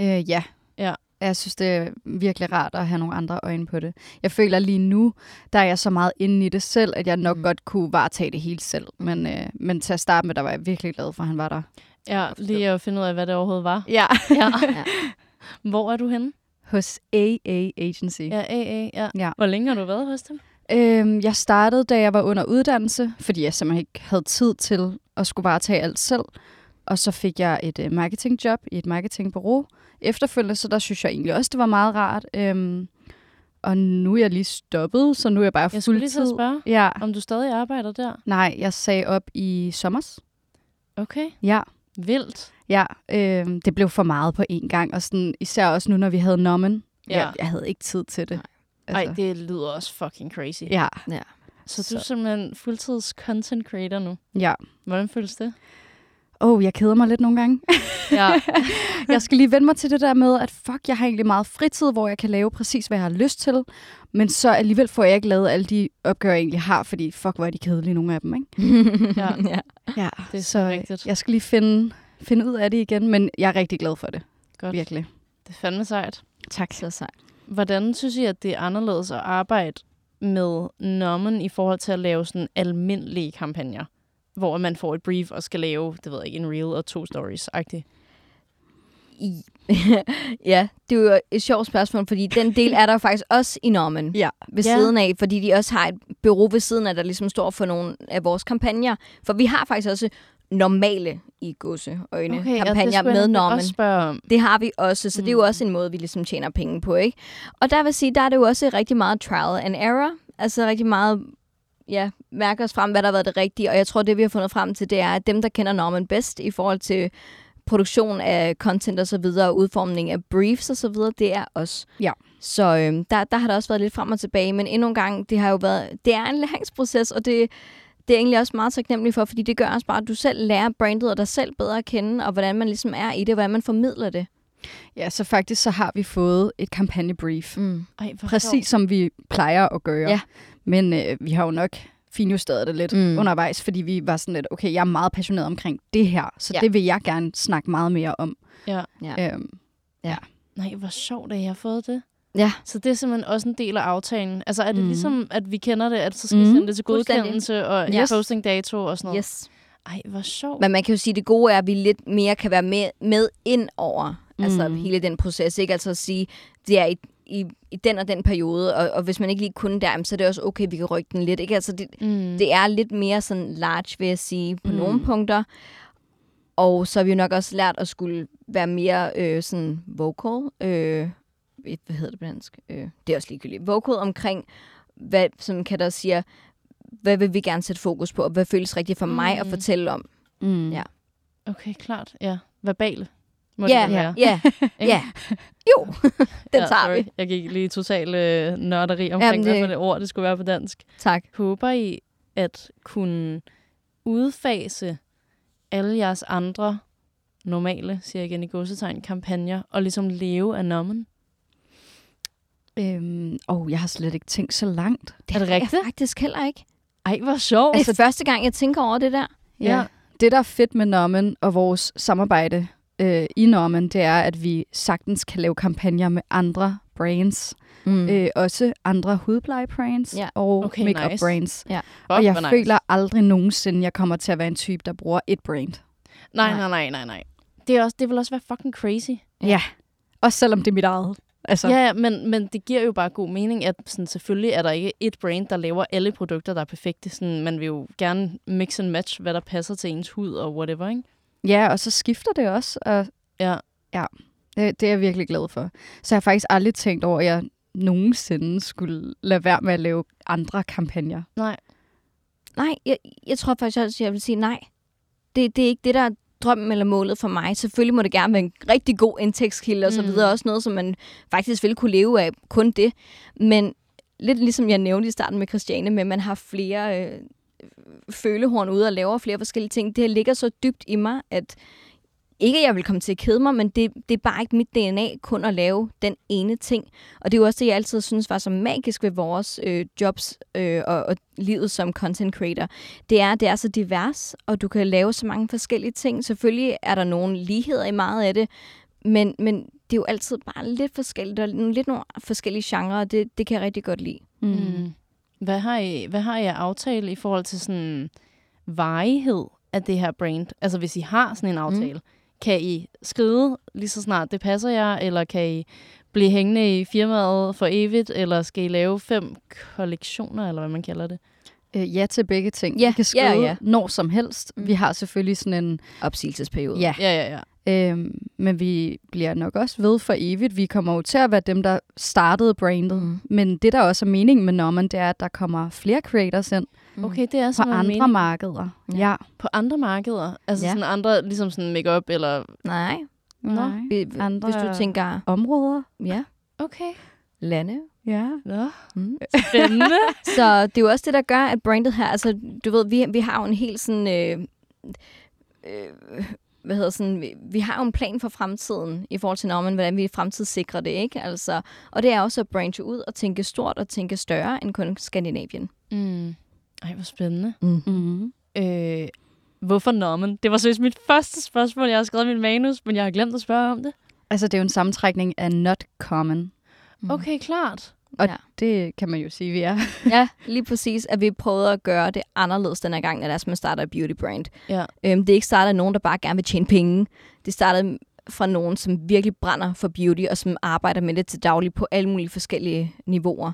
Øh, ja. Ja. Jeg synes, det er virkelig rart at have nogle andre øjne på det. Jeg føler lige nu, der er jeg så meget inde i det selv, at jeg nok Mm. godt kunne varetage det helt selv. Men, øh, men til at starte med, der var jeg virkelig glad for, at han var der. Ja, lige at finde ud af, hvad det overhovedet var. Ja. Ja. Ja. Hvor er du henne? Hos AA Agency. Ja, AA, ja. Ja. Hvor længe har du været hos dem? Øhm, jeg startede, da jeg var under uddannelse, fordi jeg simpelthen ikke havde tid til at skulle bare tage alt selv. Og så fik jeg et øh, marketingjob i et marketingbureau efterfølgende, så der synes jeg egentlig også, det var meget rart. Øhm, og nu er jeg lige stoppet, så nu er jeg bare Jeg skulle lige fuldtid. spørge, Ja. om du stadig arbejder der. Nej, jeg sagde op i sommers. Okay. Ja. Vildt. Ja, øhm, det blev for meget på én gang, og sådan, især også nu, når vi havde nommen. Ja. Jeg, jeg havde ikke tid til det. Altså, Ej, det lyder også fucking crazy. Ja, Så du er simpelthen fuldtids content creator nu. ja. Hvordan føles det? Åh, oh, jeg keder mig lidt nogle gange. Ja. jeg skal lige vende mig til det der med, at fuck, jeg har egentlig meget fritid, hvor jeg kan lave præcis, hvad jeg har lyst til. Men så alligevel får jeg ikke lavet alle de opgaver, jeg egentlig har, fordi fuck, hvor er de kedelige, nogle af dem, ikke? ja. ja. Ja, Det er så så rigtigt. jeg skal lige finde, finde ud af det igen, men jeg er rigtig glad for det. Godt. Virkelig. Det er fandme sejt. Tak. Så sejt. Hvordan synes I, at det er anderledes at arbejde med nommen i forhold til at lave sådan almindelige kampagner? Hvor man får et brief og skal lave, det ved jeg ikke, en reel og to stories-agtigt. I, ja, det er jo et sjovt spørgsmål, fordi den del er der faktisk også i Norman Ja. ved Ja. siden af, fordi de også har et bureau ved siden af, der ligesom står for nogle af vores kampagner. For vi har faktisk også normale i godseøjne okay, kampagner med jeg Norman. Det har vi også, så mm. det er jo Mm. også en måde, vi ligesom tjener penge på, ikke? Og der vil sige, der er det jo også rigtig meget trial and error. Altså rigtig meget, ja, mærke os frem, hvad der har været det rigtige. Og jeg tror, det vi har fundet frem til, det er, at dem, der kender Norman bedst i forhold til produktion af content og så videre, og udformning af briefs og så videre, det er os. Ja. Så øhm, der, der har der også været lidt frem og tilbage, men endnu en gang, det har jo været, det er en læringsproces, og det, det er egentlig også meget taknemmelig for, fordi det gør også bare, at du selv lærer brandet og dig selv bedre at kende, og hvordan man ligesom er i det, hvordan man formidler det. Ja, så faktisk så har vi fået et kampagnebrief. Mm. Ej, Præcis som vi plejer at gøre. Ja. Men øh, vi har jo nok finjusteret det lidt Mm. undervejs, fordi vi var sådan lidt, okay, jeg er meget passioneret omkring det her, så Ja. ja. det vil jeg gerne snakke meget mere om. Ja. Ja. Øhm, Nej, hvor sjovt, at jeg har fået det. Ja. Så det er simpelthen også en del af aftalen. Altså er det mm. Ligesom, at vi kender det, at så skal mm. Sende det til godkendelse og Yes. posting dato og sådan noget? Yes. Ej, hvor sjovt. Men man kan jo sige, at det gode er, at vi lidt mere kan være med, med ind over mm. altså Mm. hele den proces. Ikke altså at sige, det er i, i, i den og den periode, og, og hvis man ikke lige kunne der, så er det også okay, vi kan rykke den lidt. Ikke? Altså det, mm. det er lidt mere sådan large, vil jeg sige, på Mm. nogle punkter. Og så har vi jo nok også lært at skulle være mere øh, sådan vocal. Øh, hvad hedder det på dansk? Øh, det er også ligegyldigt. Vocal omkring, hvad, som kan der siger, hvad vil vi gerne sætte fokus på, og hvad føles rigtigt for mm. mig at Mm. fortælle om. mm. Ja. Okay, klart. Ja, verbale. Må Ja, det ja, Ikke? ja. Jo, den ja, tager sorry. vi. Jeg gik lige total øh, nørderi omkring, Jamen, hvad det- det ord, det skulle være på dansk. Tak. Håber I at kunne udfase alle jeres andre normale, siger jeg igen i godsetegn, kampagner, og ligesom leve af nommen? Øhm, oh, jeg har slet ikke tænkt så langt. Er det rigtigt? Jeg faktisk heller ikke. Ej, hvor sjovt. Altså første gang, jeg tænker over det der. Ja. Det, der er fedt med Norman og vores samarbejde øh, i Norman, det er, at vi sagtens kan lave kampagner med andre brands. Mm. Øh, også andre hudplejebrands Ja. og Okay, makeup nice. brands. Ja. Og jeg nice. føler aldrig nogensinde, jeg kommer til at være en type, der bruger et brand. Nej, Nej. nej, nej, nej. Det, er også, det vil også være fucking crazy. Ja. Også selvom det er mit eget. Altså, Ja, ja men, men det giver jo bare god mening, at sådan, selvfølgelig er der ikke et brand, der laver alle produkter, der er perfekte. Sådan, man vil jo gerne mix and match, hvad der passer til ens hud og whatever, ikke? Ja, og så skifter det også. Og Ja. det, det er jeg virkelig glad for. Så jeg har faktisk aldrig tænkt over, at jeg nogensinde skulle lade være med at lave andre kampagner. Nej. Nej, jeg, jeg tror faktisk også, jeg vil sige nej. Det, det er ikke det, der er drømmen eller målet for mig. Selvfølgelig må det gerne være en rigtig god indtægtskilde og så Mm. videre. Også noget, som man faktisk vil kunne leve af. Kun det. Men lidt ligesom jeg nævnte i starten med Christiane, med at man har flere øh, følehorn ude og laver flere forskellige ting. Det her ligger så dybt i mig, at ikke at jeg vil komme til at kede mig, men det, det er bare ikke mit DNA kun at lave den ene ting. Og det er jo også det, jeg altid synes var så magisk ved vores øh, jobs øh, og, og livet som content creator. Det er, det er så divers, og du kan lave så mange forskellige ting. Selvfølgelig er der nogle ligheder i meget af det, men, men det er jo altid bare lidt forskelligt, og nogle- lidt nogle forskellige genrer, og det, det kan jeg rigtig godt lide. Mm. Hvad, har I, hvad har I at aftale i forhold til sådan varighed af det her brand? Altså hvis I har sådan en aftale, mm. kan I skride lige så snart det passer jer, eller kan I blive hængende i firmaet for evigt, eller skal I lave fem kollektioner, eller hvad man kalder det? Øh, ja til begge ting. Ja, Vi kan skrive ja, ja. når som helst. Mm. Vi har selvfølgelig sådan en... Opsigelsesperiode. Ja, Ja, ja, ja. Øhm, men vi bliver nok også ved for evigt. Vi kommer jo til at være dem, der startede brandet. Mm. Men det, der også er meningen med Norman, det er, at der kommer flere creators ind Mm. Okay, det er på sådan andre mening. markeder. Ja. Ja. På andre markeder? Altså Ja. sådan andre, ligesom sådan makeup eller... Nej, Nej. vi- Andre- hvis du tænker, Områder. ja, Okay. lande. Ja. Nå, Mm. spændende. Så det er jo også det, der gør, at brandet her, altså du ved, vi, vi har jo en helt sådan, øh, øh, hvad hedder sådan, vi, vi har jo en plan for fremtiden i forhold til Norman, hvordan vi fremtidssikrer det, ikke? Altså, og det er også at branche ud og tænke stort og tænke større end kun Skandinavien. Mm. Ej, hvor spændende. Mm. Øh, hvorfor Norman? Det var seriøst mit første spørgsmål, jeg har skrevet i min manus, men jeg har glemt at spørge om det. Altså, det er jo en sammentrækning af not common. Okay, klart. Og Ja. det kan man jo sige, vi er. Ja, lige præcis, at vi prøvede at gøre det anderledes den her gang, når det er, som man starter et beauty brand. Ja. Øhm, det er ikke startet af nogen, der bare gerne vil tjene penge. Det startede fra nogen, som virkelig brænder for beauty, og som arbejder med det til daglig på alle mulige forskellige niveauer.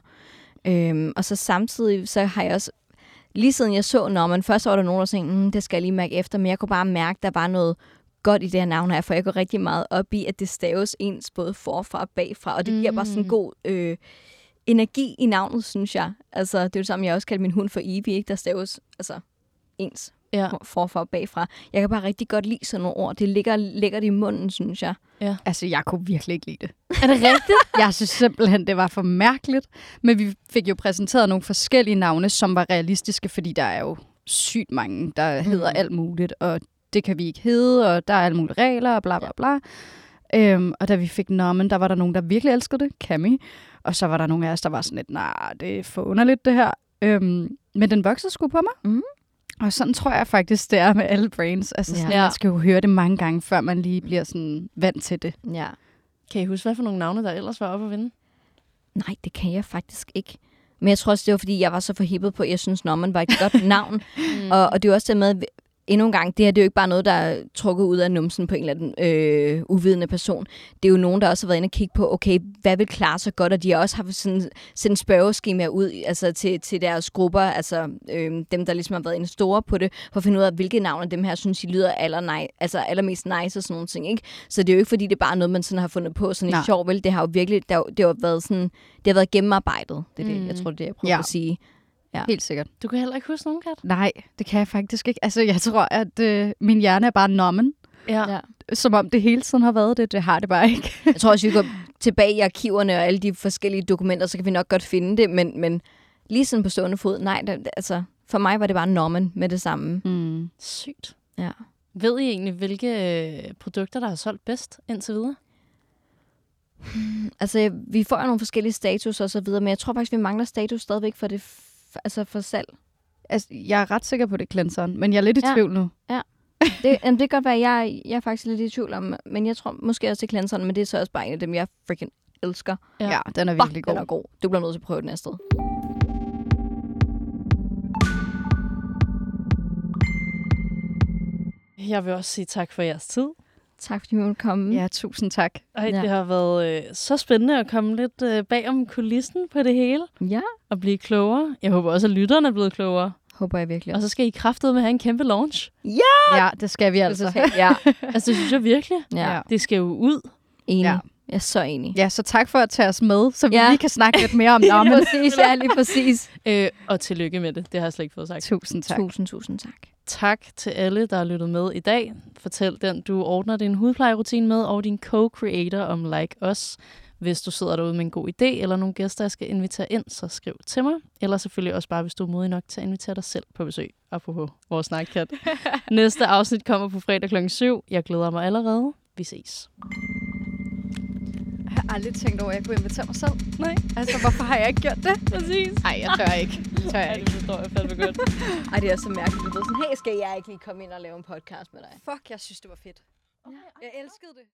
Øhm, og så samtidig, så har jeg også, lige siden jeg så Norman, først var der nogen, der tænkte, mm, det skal jeg lige mærke efter, men jeg kunne bare mærke, der var noget godt i det her navn her, for jeg går rigtig meget op i, at det staves ens både forfra og bagfra, og det giver bare sådan en god øh, energi i navnet, synes jeg. Altså, det er jo det samme, jeg også kalder min hund for Evie, ikke? Der staves altså, ens Ja. forfra og bagfra. Jeg kan bare rigtig godt lide sådan nogle ord. Det ligger lækkert i munden, synes jeg. Altså, jeg kunne virkelig ikke lide det. Er det rigtigt? Jeg synes simpelthen, det var for mærkeligt. Men vi fik jo præsenteret nogle forskellige navne, som var realistiske, fordi der er jo sygt mange, der hedder alt muligt, og det kan vi ikke hedde, og der er alle mulige regler, og bla bla bla. Øhm, og da vi fik Norman, der var der nogen, der virkelig elskede det, Cammy. Og så var der nogle af os, der var sådan lidt, nej, det er for underligt det her. Øhm, men den voksede sgu på mig. Mhm. Og sådan tror jeg faktisk, det er med alle brains. Altså, sådan, Ja. man skal jo høre det mange gange, før man lige bliver sådan vant til det. Ja. Kan I huske, hvad for nogle navne, der ellers var oppe at vinde? Nej, det kan jeg faktisk ikke. Men jeg tror også, det var, fordi jeg var så forhippet på, at jeg synes, Norman var et godt navn. mm. og, og det er også det med, endnu en gang, det her det er jo ikke bare noget, der er trukket ud af numsen på en eller anden øh, uvidende person. Det er jo nogen, der også har været inde og kigge på, okay, hvad vil klare sig godt, og de har også haft sådan, sendt spørgeskema ud altså til, til deres grupper, altså øh, dem, der ligesom har været inde store på det, for at finde ud af, hvilke navne af dem her synes, de lyder aller nej, altså allermest nice og sådan nogle ting. Ikke? Så det er jo ikke, fordi det er bare noget, man sådan har fundet på sådan Nej. sjov, vel? Det har jo virkelig, det har, det har været sådan, det har været gennemarbejdet. Det er det, Mm. jeg tror, det er jeg prøver Ja. at sige. Ja. Helt sikkert. Du kan heller ikke huske nogen, Kat? Nej, det kan jeg faktisk ikke. Altså, jeg tror, at øh, min hjerne er bare nommen. Ja. Ja. Som om det hele tiden har været det. Det har det bare ikke. Jeg tror også, vi går tilbage i arkiverne og alle de forskellige dokumenter, så kan vi nok godt finde det, men, men lige sådan på stående fod, nej, det, altså, for mig var det bare Norman med det samme. Mm. Sygt. Ja. Ved I egentlig, hvilke øh, produkter, der har solgt bedst indtil videre? Altså, vi får jo nogle forskellige status og så videre, men jeg tror faktisk, vi mangler status stadigvæk for det, altså for salg. Altså, jeg er ret sikker på det, er cleanseren, men jeg er lidt i Ja. tvivl nu. Det, jamen, det kan godt være, at jeg, jeg er faktisk lidt i tvivl om, men jeg tror måske også, det er cleanseren, men det er så også bare en af dem, jeg freaking elsker. Ja, ja den er Fuck, virkelig den god. er god. Du bliver nødt til at prøve den næste sted. Jeg vil også sige tak for jeres tid. Tak fordi du måtte komme. Ja, tusind tak. Ej, Ja. ja. det har været øh, så spændende at komme lidt øh, bag om kulissen på det hele ja. og blive klogere. Jeg håber også, at lytterne er blevet klogere. Håber jeg virkelig Og så skal I kraftede med have en kæmpe launch. Ja, det skal vi altså. Ja, Altså, det synes jeg virkelig. ja. Ja. Det skal jo ud. enig. Ja. Ja. Jeg er så enig. Ja, så tak for at tage os med, så vi Ja. lige kan snakke lidt mere om Ja, nommen. præcis. Ja, lige præcis. Øh, og tillykke med det. Det har jeg slet ikke fået sagt. Tusind tak. Tusind, tusind tak. Tak til alle, der har lyttet med i dag. Fortæl den, du ordner din hudplejerutine med, og din co-creator om Like Us. Hvis du sidder derude med en god idé, eller nogle gæster, jeg skal invitere ind, så skriv til mig. Eller selvfølgelig også bare, hvis du er modig nok til at invitere dig selv på besøg. Apropos vores snakkat. Næste afsnit kommer på fredag kl. 7. Jeg glæder mig allerede. Vi ses. Jeg har aldrig tænkt over, at jeg kunne invitere mig selv. Nej. Altså, hvorfor har jeg ikke gjort det? Præcis. Nej, jeg tør ikke. Det tør jeg Ej, ikke. det forstår jeg fandme godt. Ej, det er så mærkeligt. Du ved sådan, hey, skal jeg ikke lige komme ind og lave en podcast med dig? Fuck, jeg synes, det var fedt. Jeg elskede det.